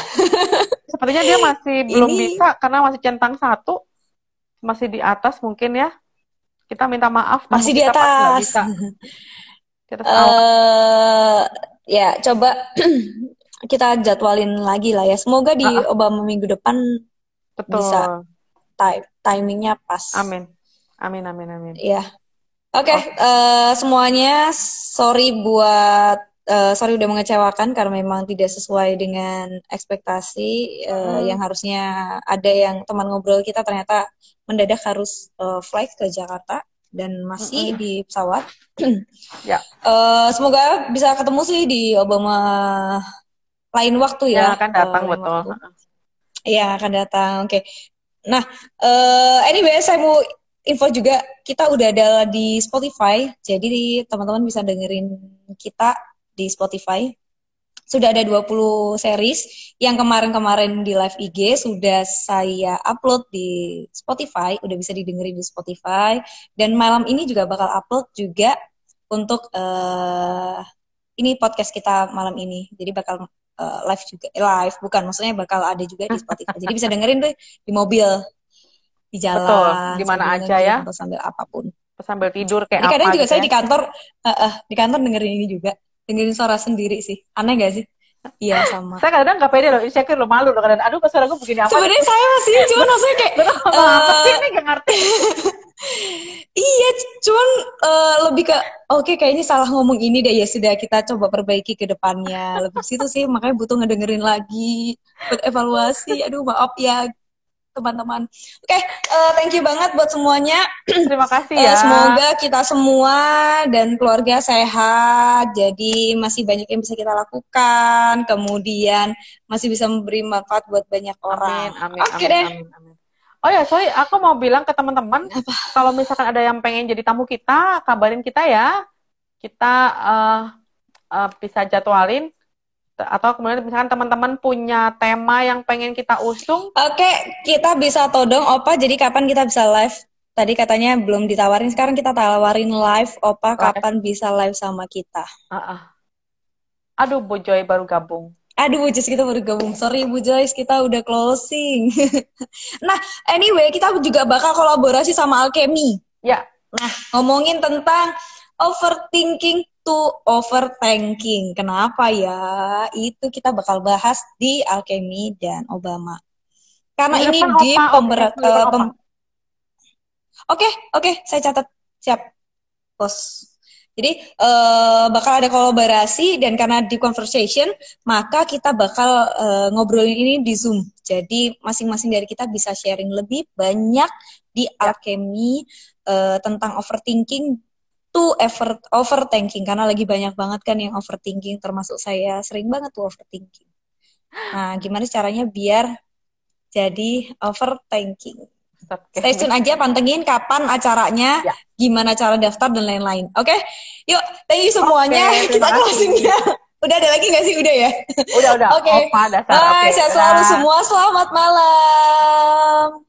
Sepertinya dia masih belum bisa karena masih centang satu. Masih di atas mungkin ya. Kita minta maaf masih di atas. bisa. kita *laughs* uh, ya coba *clears throat* kita jadwalin lagi lah ya. Semoga di uh -uh. Obama minggu depan Betul. bisa time timingnya pas. Amin. Amin amin amin. Ya oke okay, oh. uh, semuanya sorry buat uh, sorry udah mengecewakan karena memang tidak sesuai dengan ekspektasi uh, hmm. yang harusnya ada yang teman ngobrol kita ternyata mendadak harus uh, flight ke Jakarta dan masih -hmm. di pesawat. *clears throat* ya. Uh, semoga bisa ketemu sih di Obama lain waktu ya. Yang akan datang uh, betul. Iya akan datang. Oke. Okay. Nah, uh, anyway saya mau info juga kita udah ada di Spotify, jadi teman-teman bisa dengerin kita di Spotify. Sudah ada 20 series yang kemarin-kemarin di live IG sudah saya upload di Spotify, udah bisa didengerin di Spotify dan malam ini juga bakal upload juga untuk uh, ini podcast kita malam ini. Jadi bakal uh, live juga eh, live bukan maksudnya bakal ada juga di Spotify. Jadi bisa dengerin tuh di mobil, di jalan, Betul, di mana aja ya, atau sambil apa pun. Sambil tidur kayak Jadi kadang apa juga gitu saya ya? di kantor uh, uh, di kantor dengerin ini juga dengerin suara sendiri sih aneh gak sih Iya sama. saya kadang nggak pede loh, insecure lo malu loh kadang. Aduh, kok suara gue begini apa? Sebenarnya saya masih, *laughs* cuma maksudnya kayak. uh, apa sih ini gak ngerti. *laughs* iya, cuman uh, lebih ke oke okay, kayaknya salah ngomong ini deh ya sudah kita coba perbaiki ke depannya. Lebih situ sih makanya butuh ngedengerin lagi buat evaluasi. Aduh maaf ya teman-teman. Oke, okay, uh, eh, thank you banget buat semuanya. *clears throat* Terima kasih eh, ya. Uh, semoga kita semua dan keluarga sehat. Jadi masih banyak yang bisa kita lakukan. Kemudian masih bisa memberi manfaat buat banyak orang. Amin, amin, Oke okay deh. Amin, amin. Oh ya, sorry, aku mau bilang ke teman-teman, kalau misalkan ada yang pengen jadi tamu kita, kabarin kita ya. Kita uh, uh, bisa jadwalin atau kemudian misalkan teman-teman punya tema yang pengen kita usung. Oke, kita bisa todong Opa. Jadi kapan kita bisa live? Tadi katanya belum ditawarin, sekarang kita tawarin live Opa. Kapan bisa live sama kita? Uh -uh. Aduh, Bu Joy baru gabung. Aduh, Bu Joyce kita baru gabung. Sorry, Bu Joyce, kita udah closing. *laughs* nah, anyway, kita juga bakal kolaborasi sama Alchemy. Ya. Nah, ngomongin tentang overthinking to overthinking. Kenapa ya? Itu kita bakal bahas di Alchemy dan Obama. Karena ini di pemberat uh, pem Oke, oke, saya catat. Siap. Bos. Jadi uh, bakal ada kolaborasi dan karena di conversation maka kita bakal uh, ngobrolin ini di Zoom. Jadi masing-masing dari kita bisa sharing lebih banyak di ya. alchemy uh, tentang overthinking tuh effort overthinking karena lagi banyak banget kan yang overthinking termasuk saya sering banget tuh overthinking. Nah, gimana caranya biar jadi overthinking? Stay tune aja, pantengin kapan acaranya, ya. gimana cara daftar dan lain-lain. Oke, okay? yuk, thank you semuanya. Okay, *laughs* Kita closingnya. Udah ada lagi gak sih? Udah ya? Udah, udah. Oke. Okay. Bye, okay. sehat selalu semua. Selamat malam.